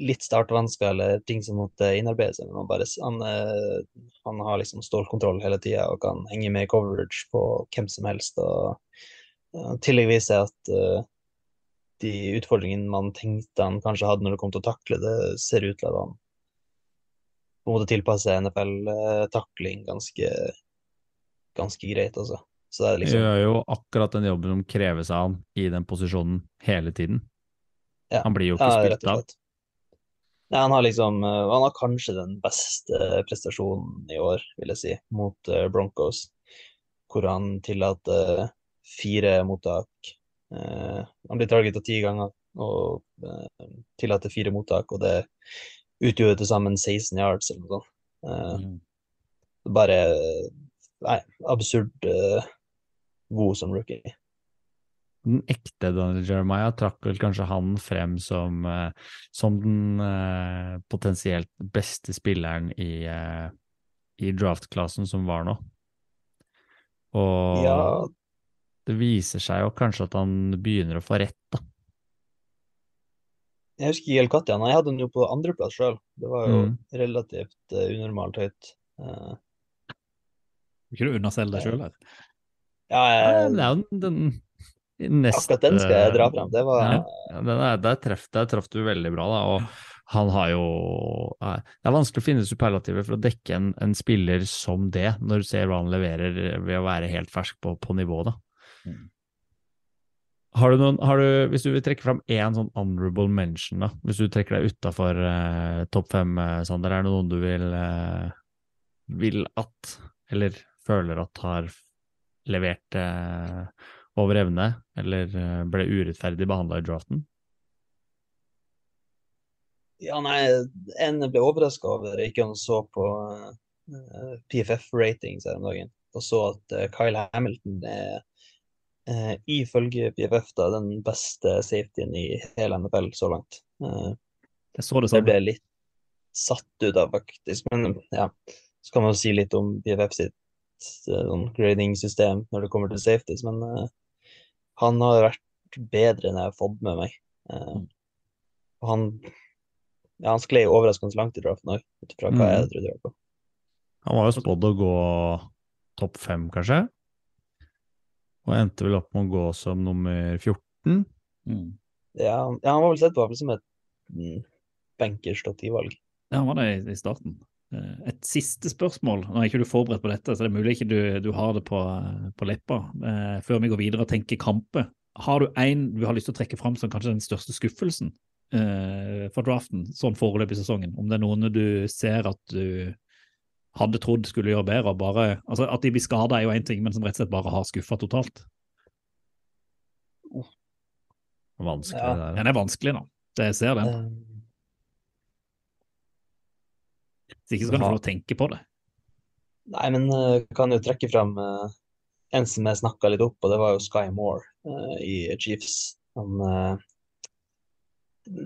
litt startvansker eller ting som måtte innarbeide seg, men han, bare, han, eh, han har liksom stålkontroll hele tida og kan henge med i coverage på hvem som helst. og uh, tillegg viser at uh, de utfordringene man tenkte han kanskje hadde når det kom til å takle, det ser ut til at han på en måte tilpasser NFL-takling ganske, ganske greit, altså. Så det liksom Gjør jo akkurat den jobben som kreves av han i den posisjonen hele tiden. ja, Han blir jo ikke ja, spilt av. Nei, han har liksom uh, Han har kanskje den beste prestasjonen i år, vil jeg si, mot uh, Broncos, hvor han tillater fire mottak. Han blir targeta ti ganger og tillater fire mottak, og det utgjorde til sammen 16 yards eller noe sånt. Mm. Bare Nei, absurd uh, god som rookie. Den ekte Daniel Jeremiah trakk vel kanskje han frem som, uh, som den uh, potensielt beste spilleren i, eh, i draft-klassen som var nå. Og Ja, det viser seg jo kanskje at han begynner å få rett, da. jeg husker ikke helt når. Jeg hadde den jo på andreplass sjøl. Det var jo Mm. relativt unormalt høyt. Uh, Ikke kunne underselge deg sjøl her? ja, jeg, det er jo den neste akkurat den skal jeg dra fram. Det var Ja. Er, der, treff, traff du veldig bra, da. Og han har jo Det er vanskelig å finne superlativer for å dekke en, en spiller som det, når du ser hva han leverer ved å være helt fersk på, på nivå, da. Mm. Har du noen, har du, hvis du vil trekke fram én sånn honorable mention, da, hvis du trekker deg utafor eh, topp fem, eh, Sander, er det noen du vil, eh, vil at, eller føler at har levert eh, over evne, eller eh, ble urettferdig behandla i draften? Ja, nei, en ble overraska over, ikke han så på uh, PFF-ratings her om dagen, og så at uh, Kyle Hamilton er uh, ifølge PFF da, den beste safetyen i hele NFL så langt. Eh, Jeg så det sånn. jeg ble litt satt ut av, faktisk. Men ja, så kan man si litt om PFF sitt eh, sånn grading-system når det kommer til safeties, men uh, han har vært bedre enn jeg har fått med meg. Uh, og han ja, han sklei overraskende langt i draften òg, ut ifra hva jeg trodde. i hvert fall. Han var jo spådd å gå topp fem, kanskje, og endte vel opp med å gå som nummer 14. Mm. Ja, han- ja, han var vel sett på som et mm, bankers topp ti-valg. Ja, han var det i, i starten. Eh, Et siste spørsmål. Nå er ikke du forberedt på dette, så det er mulig ikke du, du har det på, på leppa. Eh, før vi går videre og tenker kamper. Har du en du har lyst til å trekke fram som kanskje den største skuffelsen eh, for draften, sånn foreløpig i sesongen? Om det er noen du ser at du hadde trodd skulle gjøre bedre, og bare altså At de blir skada er jo én ting, men som rett og slett bare har skuffa totalt. Vanskelig, Ja. det der. Den er vanskelig, da. Det jeg ser den. Eh, Hvis ikke skal du få lov å tenke på det. nei, men uh, kan jo trekke fram eh, en som jeg snakka litt opp, og det var jo Sky Moore uh, i Chiefs. Han uh,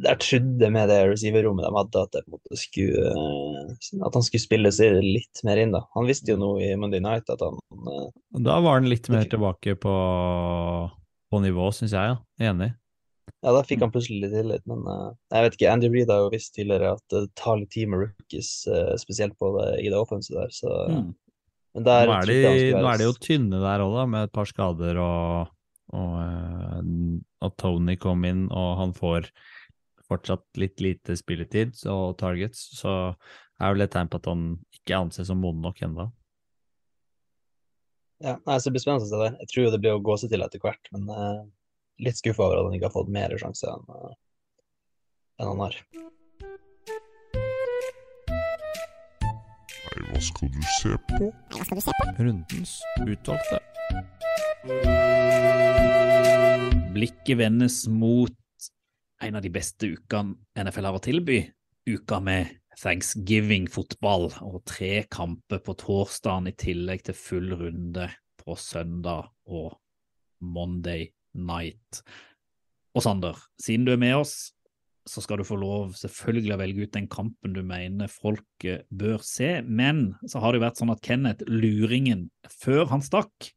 Der trodde med det receiverrommet de hadde, at, det på en måte skulle, uh, at han skulle spille seg litt mer inn. da. Han visste jo nå i Monday Night at han eh, Da var han litt mer tilbake på, på nivå, syns jeg. Ja. Enig. Ja, da fikk han plutselig litt tillit, men uh, jeg vet ikke. Andy Reid har jo visst tidligere at det tar litt tid med rookies, uh, spesielt på det, i det offensive der, så Mm. Men der Nå er, de, nå er de jo tynne der òg, da, med et par skader og, og uh, at Tony kom inn, og han får fortsatt litt lite spilletid og targets, så er vel et tegn på at han ikke anses som moden nok ennå. Ja, nei, så det blir spennende å se det. Jeg tror det blir å gå seg til etter hvert, men litt skuffa over at han ikke har fått mer sjanse enn eh, enn han har. Nei, hva skal du se på? Hva skal du se på? Rundens utvalgte. Blikket vendes mot en av de beste ukene NFL har å tilby. Uka med Thanksgiving-fotball og tre kamper på torsdagen i tillegg til full runde på søndag og Monday night. Og Sander, siden du er med oss, så skal du få lov selvfølgelig å velge ut den kampen du mener folk eh, bør se. Men så har det jo vært sånn at Kenneth, luringen, før han stakk,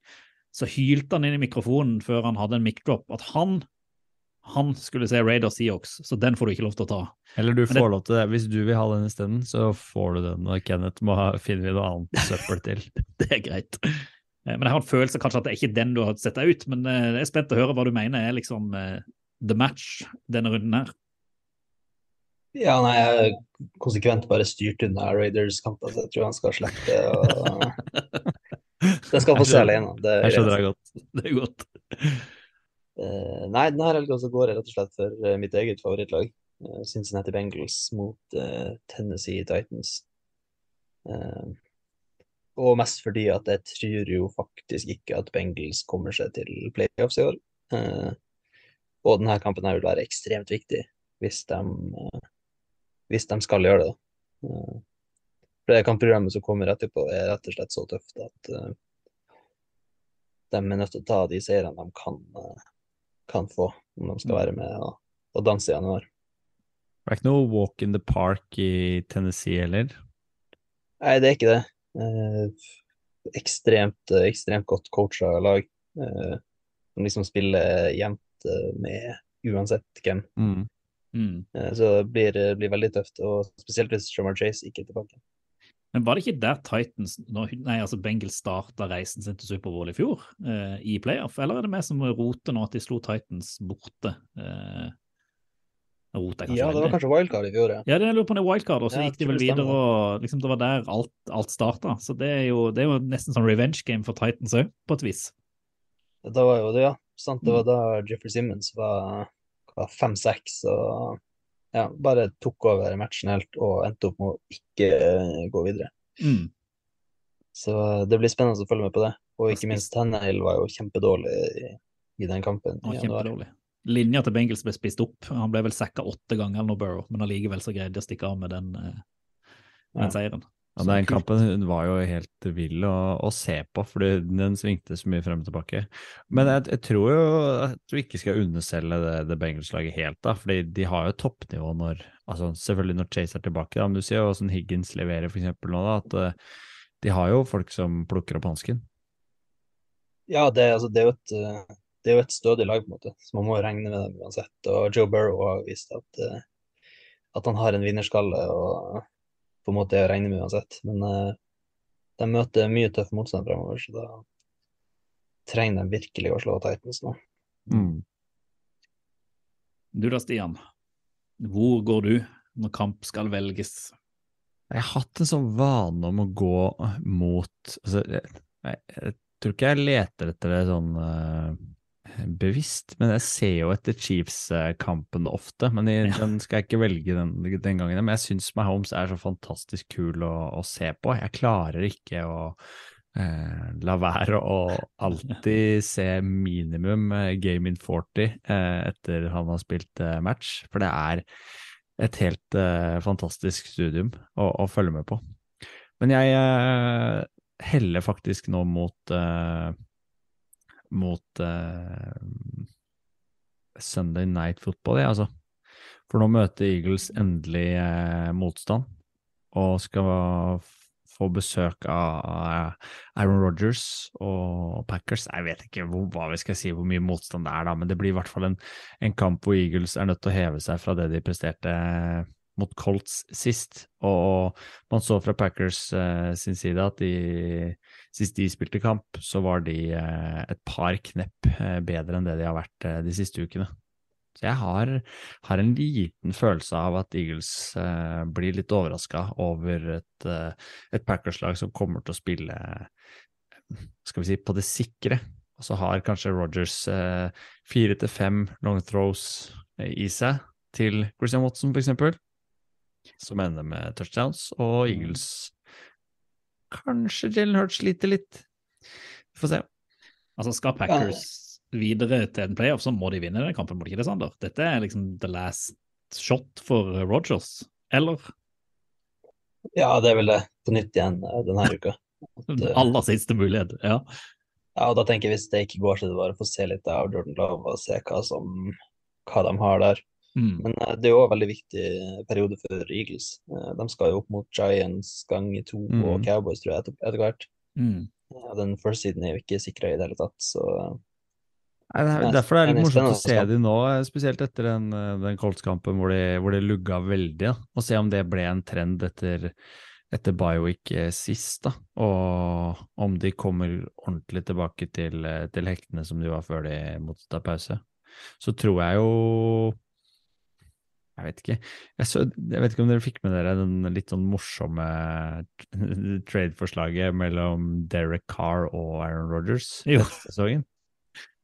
så hylte han inn i mikrofonen før han hadde en mic-drop at han han skulle se Raider Seahawks, så den får du ikke lov til å ta. Eller du får det- lov til det. Hvis du vil ha den isteden, så får du den. Og Kenneth må ha, finner vi noe annet søppel til. Det er greit. Eh, Men jeg har en følelse kanskje at det er ikke den du har sett deg ut, men eh, jeg er spent å høre hva du mener er liksom eh, the match denne runden her. Ja, nei, jeg er konsekvent bare styrt unna Raiders kampen, så jeg tror han skal slippe det. Den skal få se alene. Det er Jeg skjønner deg godt. Det er godt. Uh, nei, denne helga så går jeg rett og slett for mitt eget favorittlag. Cincinnati Bengals mot uh, Tennessee Titans. Eh, og mest fordi at jeg tror jo faktisk ikke at Bengals kommer seg til playoffs i år. Eh, og denne kampen her vil være ekstremt viktig hvis de, eh, hvis de skal gjøre det. Eh, for det kampprogrammet som kommer etterpå, er rett og slett så tøft at eh, de er nødt til å ta de seirene de kan, eh, kan få, om de skal være med og, og danse i januar. Det er ikke noe walk in the park i Tennessee heller. Nei, det er ikke det. Eh, ekstremt, eh, ekstremt godt coacha lag. Eh, som liksom spiller jevnt med uansett hvem. Mm. Mm. Eh, så det blir, blir veldig tøft, og spesielt hvis Shamar Chase ikke er tilbake. Men var det ikke der Titans, nei, altså Bengals starta reisen sin til Superbowl i fjor, eh, i playoff, eller er det vi som roter nå at de slo Titans borte? Eh, nå kanskje Ja, det var kanskje wildcard i fjor, ja. Ja, det lurer på om det er wildcard, og så Ja, gikk de vel videre, og liksom, det var der alt, alt starta. Så det er, jo, det er jo nesten sånn revenge game for Titans òg, på et vis. Da var jo det, ja. Sant, det var da Jeffrey Simmons var, var 5-6 og ja, bare tok over matchen helt og endte opp med å ikke eh, gå videre. Mm. Så eh, det blir spennende å følge med på det. Og ikke minst Tannehill var jo kjempedårlig i, i den kampen Det i kjempedårlig. Linja til Bengels ble spist opp. Han ble vel sacka åtte ganger nå Burrow, men allikevel så greide de å stikke av med den, eh, med den Ja. seieren. Ja, den kampen var jo helt vill å, å se på, fordi den svingte så mye frem og tilbake. Men jeg, jeg tror jo at du ikke skal underselge det, det Bengals-laget helt, da, fordi de har jo toppnivå når altså Selvfølgelig når Chase er tilbake, da, men du ser jo hvordan Higgins leverer for eksempel nå, da, at eh, de har jo folk som plukker opp hansken. Ja, det, altså, det, er jo et, eh, det er jo et stødig lag, på en måte, så man må regne med dem uansett. Og Joe Burrow har vist at, eh, at han har en vinnerskalle og på en måte er å regne med uansett. Men uh, de møter mye tøff motstand fremover, så da trenger de virkelig å slå Titans nå. Mm. Du da, Stian. Hvor går du når kamp skal velges? Jeg har hatt en sånn vane om å gå mot altså, jeg, jeg, jeg tror ikke jeg leter etter det sånn eh, bevisst, men jeg ser jo etter Chiefs-kampen ofte. Men jeg, den skal jeg ikke velge den, den gangen. Men jeg syns Mahomes er så fantastisk kul å, å se på. Jeg klarer ikke å eh, la være å alltid se minimum eh, game in 40 eh, etter han har spilt eh, match, for det er et helt eh, fantastisk studium å, å følge med på. Men jeg eh, heller faktisk nå mot mot eh, Sunday Night Football, jeg, altså. For nå møter Eagles endelig eh, motstand, og skal få besøk av eh, Aaron Rodgers og Packers. Jeg vet ikke hvor, hva vi skal si, hvor mye motstand det er, da, men det blir i hvert fall en, en kamp hvor Eagles er nødt til å heve seg fra det de presterte mot Colts sist, og man så fra Packers eh, sin side at de, sist de spilte kamp, så var de eh, et par knepp eh, bedre enn det de har vært eh, de siste ukene. Så jeg har, har en liten følelse av at Eagles blir litt overraska over et, et Packers-lag som kommer til å spille skal vi si, på det sikre. Og så har kanskje Rogers fire til fem long throws i seg til Christian Watson, eksempel, som ender med touchdowns, og Eagles Kanskje Jalen Hurts sliter litt. Vi får se. Altså, skal Packers videre til en playoff, så må de vinne den kampen, må de ikke det, Sander? Dette er liksom the last shot for Rogers, eller? Ja, det er vel det på nytt igjen eh, denne uka. At, eh, Aller siste mulighet, ja. Ja, og da tenker jeg hvis det ikke går, så er det bare å få se litt av Jordan Love og se hva, som, hva de har der. Mm. Men eh, det er jo en veldig viktig periode for Eagles. Eh, De skal jo opp mot Giants ganger to Mm. og Cowboys, tror jeg, etter, etter hvert. Mm. Ja, Den first siden er jo ikke sikra i det hele tatt, så Nei, det er, derfor er det er litt morsomt å se dem nå, eh, spesielt etter den, eh, den Colts-kampen hvor, det- hvor det lugga veldig. Da. Og se om det ble en trend etter, etter Biowick eh, sist, da. Og om de kommer ordentlig tilbake til, eh, til hektene som de var før de måtte ta pause. Så tror jeg jo Jeg vet ikke. Jeg, så, jeg vet ikke om dere fikk med dere den litt sånn morsomme trade-forslaget mellom Derek Carr og Aaron Rodgers Jo. denne sesongen.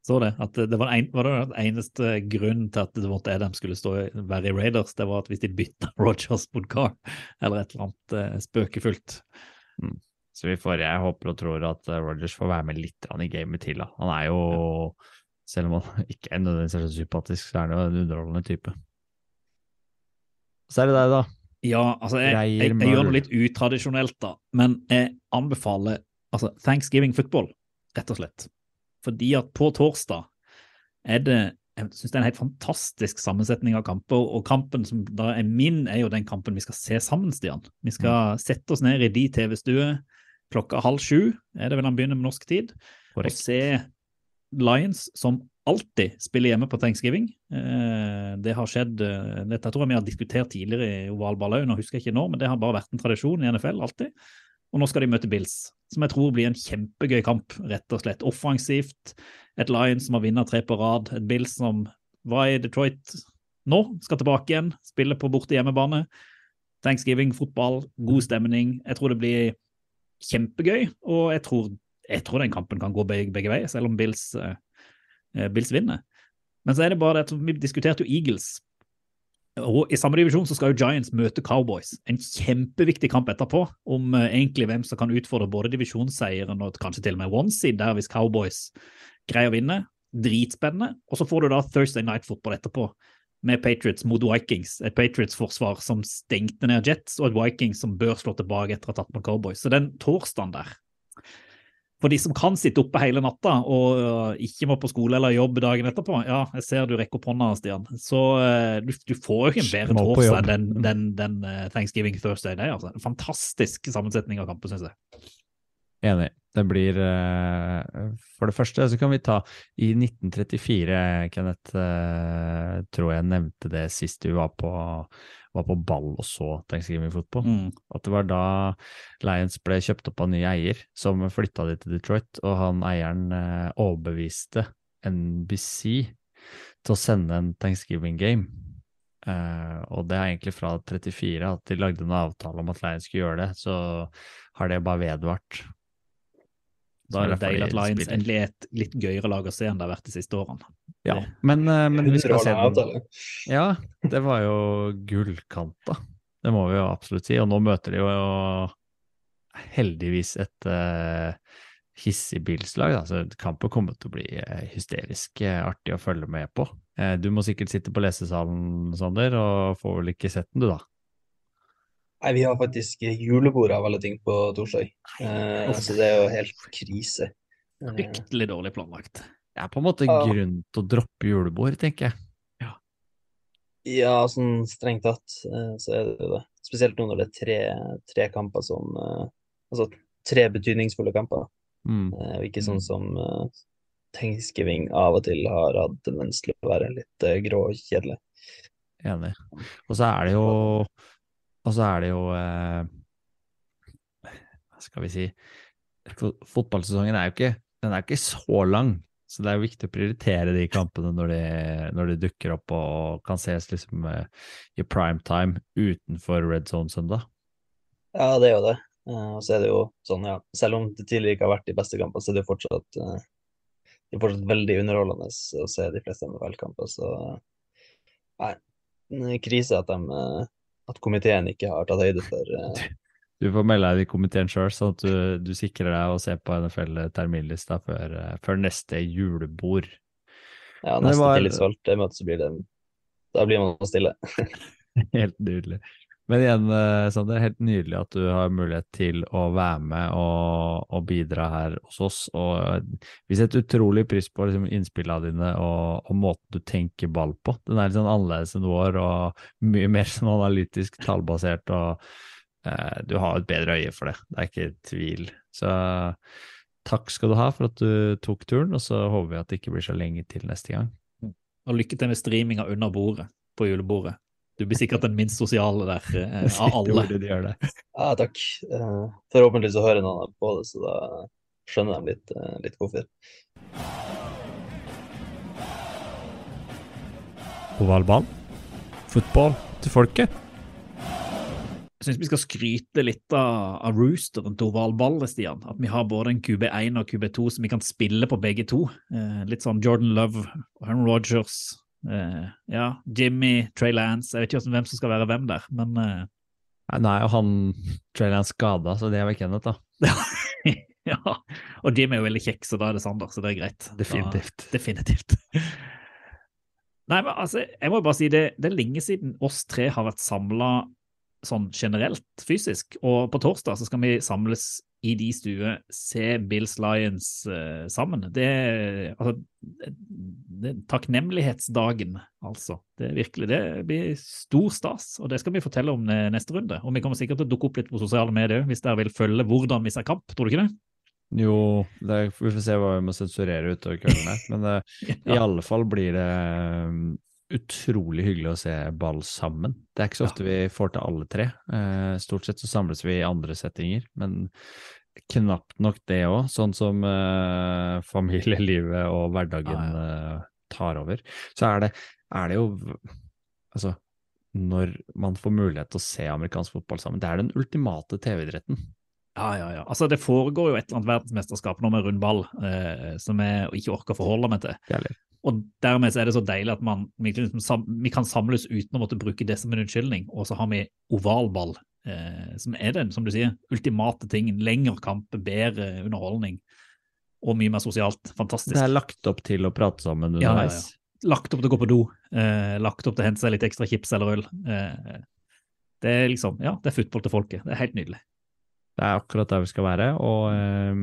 Så det, at det var, en, var det den eneste grunnen til at det måtte Adam skulle stå, i- være i Raiders, det var at hvis de bytta Rogers mot Carr, eller et eller annet eh, spøkefullt. Så vi får, jeg håper og tror at Rogers Rodgers får være med litt i gamet til. Da. Han er jo, selv om han ikke er nødvendigvis er så sympatisk, så er han jo en underholdende type. Så er det deg, da. Ja, altså, jeg, jeg, jeg, jeg gjør noe litt utradisjonelt, da, men jeg anbefaler altså, Thanksgiving football, rett og slett. Fordi at på torsdag er det jeg synes det er en helt fantastisk sammensetning av kamper, og kampen som da er min, er jo den kampen vi skal se sammen, Stian. Vi skal sette oss ned i de TV-stue klokka halv sju, er det vel han begynner med norsk tid, og se Lions som alltid spiller hjemme på Thanksgiving. Eh, det har skjedd eh, Dette tror jeg vi har diskutert tidligere i ovalball òg, nå husker jeg ikke når, men det har bare vært en tradisjon i NFL alltid. Og nå skal de møte Bills, som jeg tror blir en kjempegøy kamp, rett og slett. Offensivt. Et Lions som har vunnet tre på rad. Et Bills som var i Detroit nå, skal tilbake igjen. Spille på borte hjemmebane. Thanksgiving, fotball, god stemning. Jeg tror det blir kjempegøy, og jeg tror, jeg tror den kampen kan gå begge, begge veier, selv om Bills, eh, Bills vinner. Men så er det bare det vi diskuterte jo Eagles. Og I samme divisjon så skal jo Giants møte Cowboys. En kjempeviktig kamp etterpå om eh, egentlig hvem som kan utfordre både divisjonsseieren og kanskje til og med one seed, der hvis Cowboys greier å vinne. Dritspennende. Og så får du da Thursday Night Football etterpå, med Patriots mot Vikings. Et Patriots-forsvar som stengte ned Jets, og et Vikings som bør slå tilbake etter å ha tatt mot Cowboys. Så den torsdagen der for de som kan sitte oppe hele natta og øh, ikke må på skole eller jobb dagen etterpå, ja, jeg ser du rekker opp hånda, Stian, så øh, du, du får jo ikke en bedre torsdag enn den, den, den øh, Thanksgiving Thursday. Det er altså en fantastisk sammensetning av kamper, syns jeg. Enig. Det blir eh, For det første så kan vi ta I 1934, Kenneth, eh, tror jeg nevnte det sist du var på, var på ball og så Thanksgiving Football. Mm. At det var da Lions ble kjøpt opp av ny eier, som flytta de til Detroit, og han eieren eh, overbeviste NBC til å sende en Thanksgiving game. Uh, og det er egentlig fra 34 at de lagde en avtale om at Lions skulle gjøre det, så har det bare vedvart. Så er det deilig at Lions spiller. endelig er et litt gøyere lag å se enn det har vært de siste årene. Ja, men, eh, men vi skal se den. Ja, det var jo gullkanta. Det må vi jo absolutt si. Og nå møter de jo heldigvis et uh, hissig Bills-lag. da, Så kampen kommer til å bli eh, hysterisk artig å følge med på. Du må sikkert sitte på lesesalen, Sander, og får vel ikke sett den, du, da? Nei, vi har faktisk julebord av alle ting på torsdag. Eh, så det er jo helt krise. Eh, Fryktelig dårlig planlagt. Det er på en måte Ja. grunn til å droppe julebord, tenker jeg. ja, sånn strengt tatt, eh, så er det jo det. Spesielt nå når det er tre, tre kamper som eh, Altså tre betydningsfulle kamper, Mm. eh, ikke sånn som eh, Thanksgiving av og til har hatt tendens til å være litt grå og kjedelig. Enig. Og så er det jo Og så er det jo eh, Hva skal vi si Fotballsesongen er jo ikke er ikke så lang. Så det er jo viktig å prioritere de kampene når de, når de dukker opp og kan ses liksom eh, i prime time utenfor red zone søndag. Ja, det er jo det. Eh, Og så er det jo sånn, ja. Selv om det tidligere ikke har vært de beste kampene, så er det jo fortsatt, det er fortsatt veldig underholdende å se de fleste NFL-kamper. Så nei, krise at, de, at komiteen ikke har tatt høyde for eh, Du får melde deg i komiteen sjøl, sånn at du, du sikrer deg å se på NFL-terminlista før, eh, før neste julebord. ja, neste var- tillitsvalgte-møte, så blir det Da blir man stille. Helt nydelig. Men igjen, eh, Sander, helt nydelig at du har mulighet til å være med og, og bidra her hos oss. Og eh, vi setter utrolig pris på liksom, innspillene dine og, og måten du tenker ball på. Den er litt sånn annerledes enn vår og mye mer sånn analytisk tallbasert. og eh, Du har et bedre øye for det, det er ikke tvil. Så takk skal du ha for at du tok turen, og så håper vi at det ikke blir så lenge til neste gang. Og lykke til med streaminga under bordet på julebordet. Du blir sikkert den minst sosiale der eh, av alle. De gjør det. Ja, takk. Eh, Forhåpentligvis så hører noen på det, så da skjønner de litt, eh, litt hvorfor. Ovalball. Fotball til folket. Jeg syns vi skal skryte litt av, av roosteren til ovalballet, Ball, Stian. At vi har både en QB1 og QB2 som vi kan spille på begge to. Eh, litt sånn Jordan Love, og Aaron Rogers, eh, ja, Jimmy, Trey Lance. Jeg vet ikke hvem som skal være hvem der, men uh... Nei, og han Trey Lance skada, så det er vel Kenneth, da. ja. Og Jimmy er jo veldig kjekk, så da er det Sander, så det er greit. Da- Definitivt. definitivt. Nei, men altså, jeg må bare si det, det er lenge siden oss tre har vært samla sånn generelt fysisk. Og på torsdag så skal vi samles i de stue, se Bills Lions uh, sammen. Det, altså, det er takknemlighetsdagen, altså. Det er virkelig, det blir stor stas, og det skal vi fortelle om eh, neste runde. Og vi kommer sikkert til å dukke opp litt på sosiale medier hvis dere vil følge hvordan vi ser kamp, tror du ikke det? Jo, det, vi får se hva vi må sensurere utover kvelden her. Men ja. i alle fall blir det utrolig hyggelig å se ball sammen. Det er ikke så ofte vi får til alle tre. Eh, stort sett så samles vi i andre settinger, men knapt nok det òg. Sånn som eh, familielivet og hverdagen Ja, ja. tar over. Så er det, er det jo Altså, når man får mulighet til å se amerikansk fotball sammen, det er den ultimate TV-idretten. Ja, ja, ja. Altså, det foregår jo et eller annet verdensmesterskap nå med rund ball, eh, som jeg ikke orker å forholde meg til. Er Og dermed så er det så deilig at man, vi, liksom, vi kan samles uten å måtte bruke det som en unnskyldning. Og så har vi ovalball, eh, som er den, som du sier, ultimate tingen. Lengre kamp, bedre underholdning og mye mer sosialt. Fantastisk. Det er lagt opp til å prate sammen Ja, ja, ja. Lagt opp til å gå på do, eh, lagt opp til å hente seg litt ekstra chips eller øl. Eh, det er liksom, ja, det er fotball til folket. Det er helt nydelig. Det er akkurat der vi skal være. Og eh,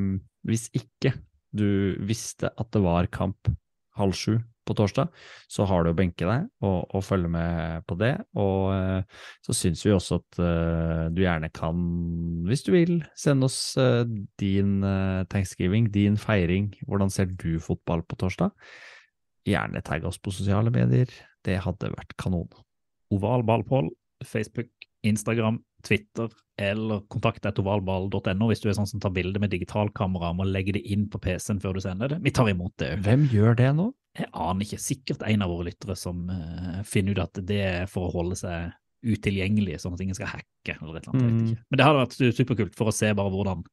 hvis ikke du visste at det var kamp halv sju på torsdag, så har du å benke deg og, og følge med på det. Og eh, så syns vi også at eh, du gjerne kan, hvis du vil, sende oss eh, din eh, thanksgiving, din feiring. Hvordan ser du fotball på torsdag? Gjerne tagg oss på sosiale medier. Det hadde vært kanon. Oval ballpoll, Facebook, Instagram, Twitter eller kontakt ovalball.no hvis du er sånn som tar bilde med digitalkamera og må legge det inn på PC-en før du sender det. Vi tar imot det òg. Hvem gjør det nå? Jeg aner ikke. Sikkert en av våre lyttere som uh, finner ut at det er for å holde seg utilgjengelig, sånn at ingen skal hacke eller et eller annet. Mm. ikke. Men det hadde vært superkult for å se bare hvordan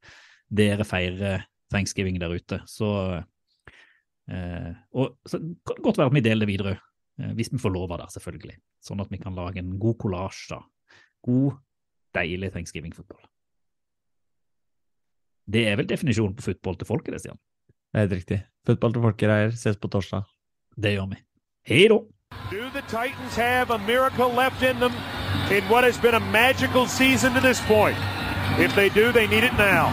dere feirer thanksgiving der ute. Så, uh, og, så det godt være at vi deler det videre, eh, hvis vi får lov av det, selvfølgelig. Sånn at vi kan lage en god kollasj, da. God, deilig thanksgiving-fotball. Det er vel definisjonen på fotball til folket, det, Stian. Det er helt riktig. Fotball til folkereier, ses på torsdag. Det gjør vi. Hei da! Do the Titans have a miracle left in them in what has been a magical season to this point? If they do, they need it now.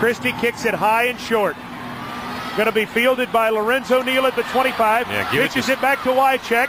Christie kicks it high and short. Going to be fielded by Lorenzo Neal at the 25. Yeah, give it Pitches to- it, back to Wycheck.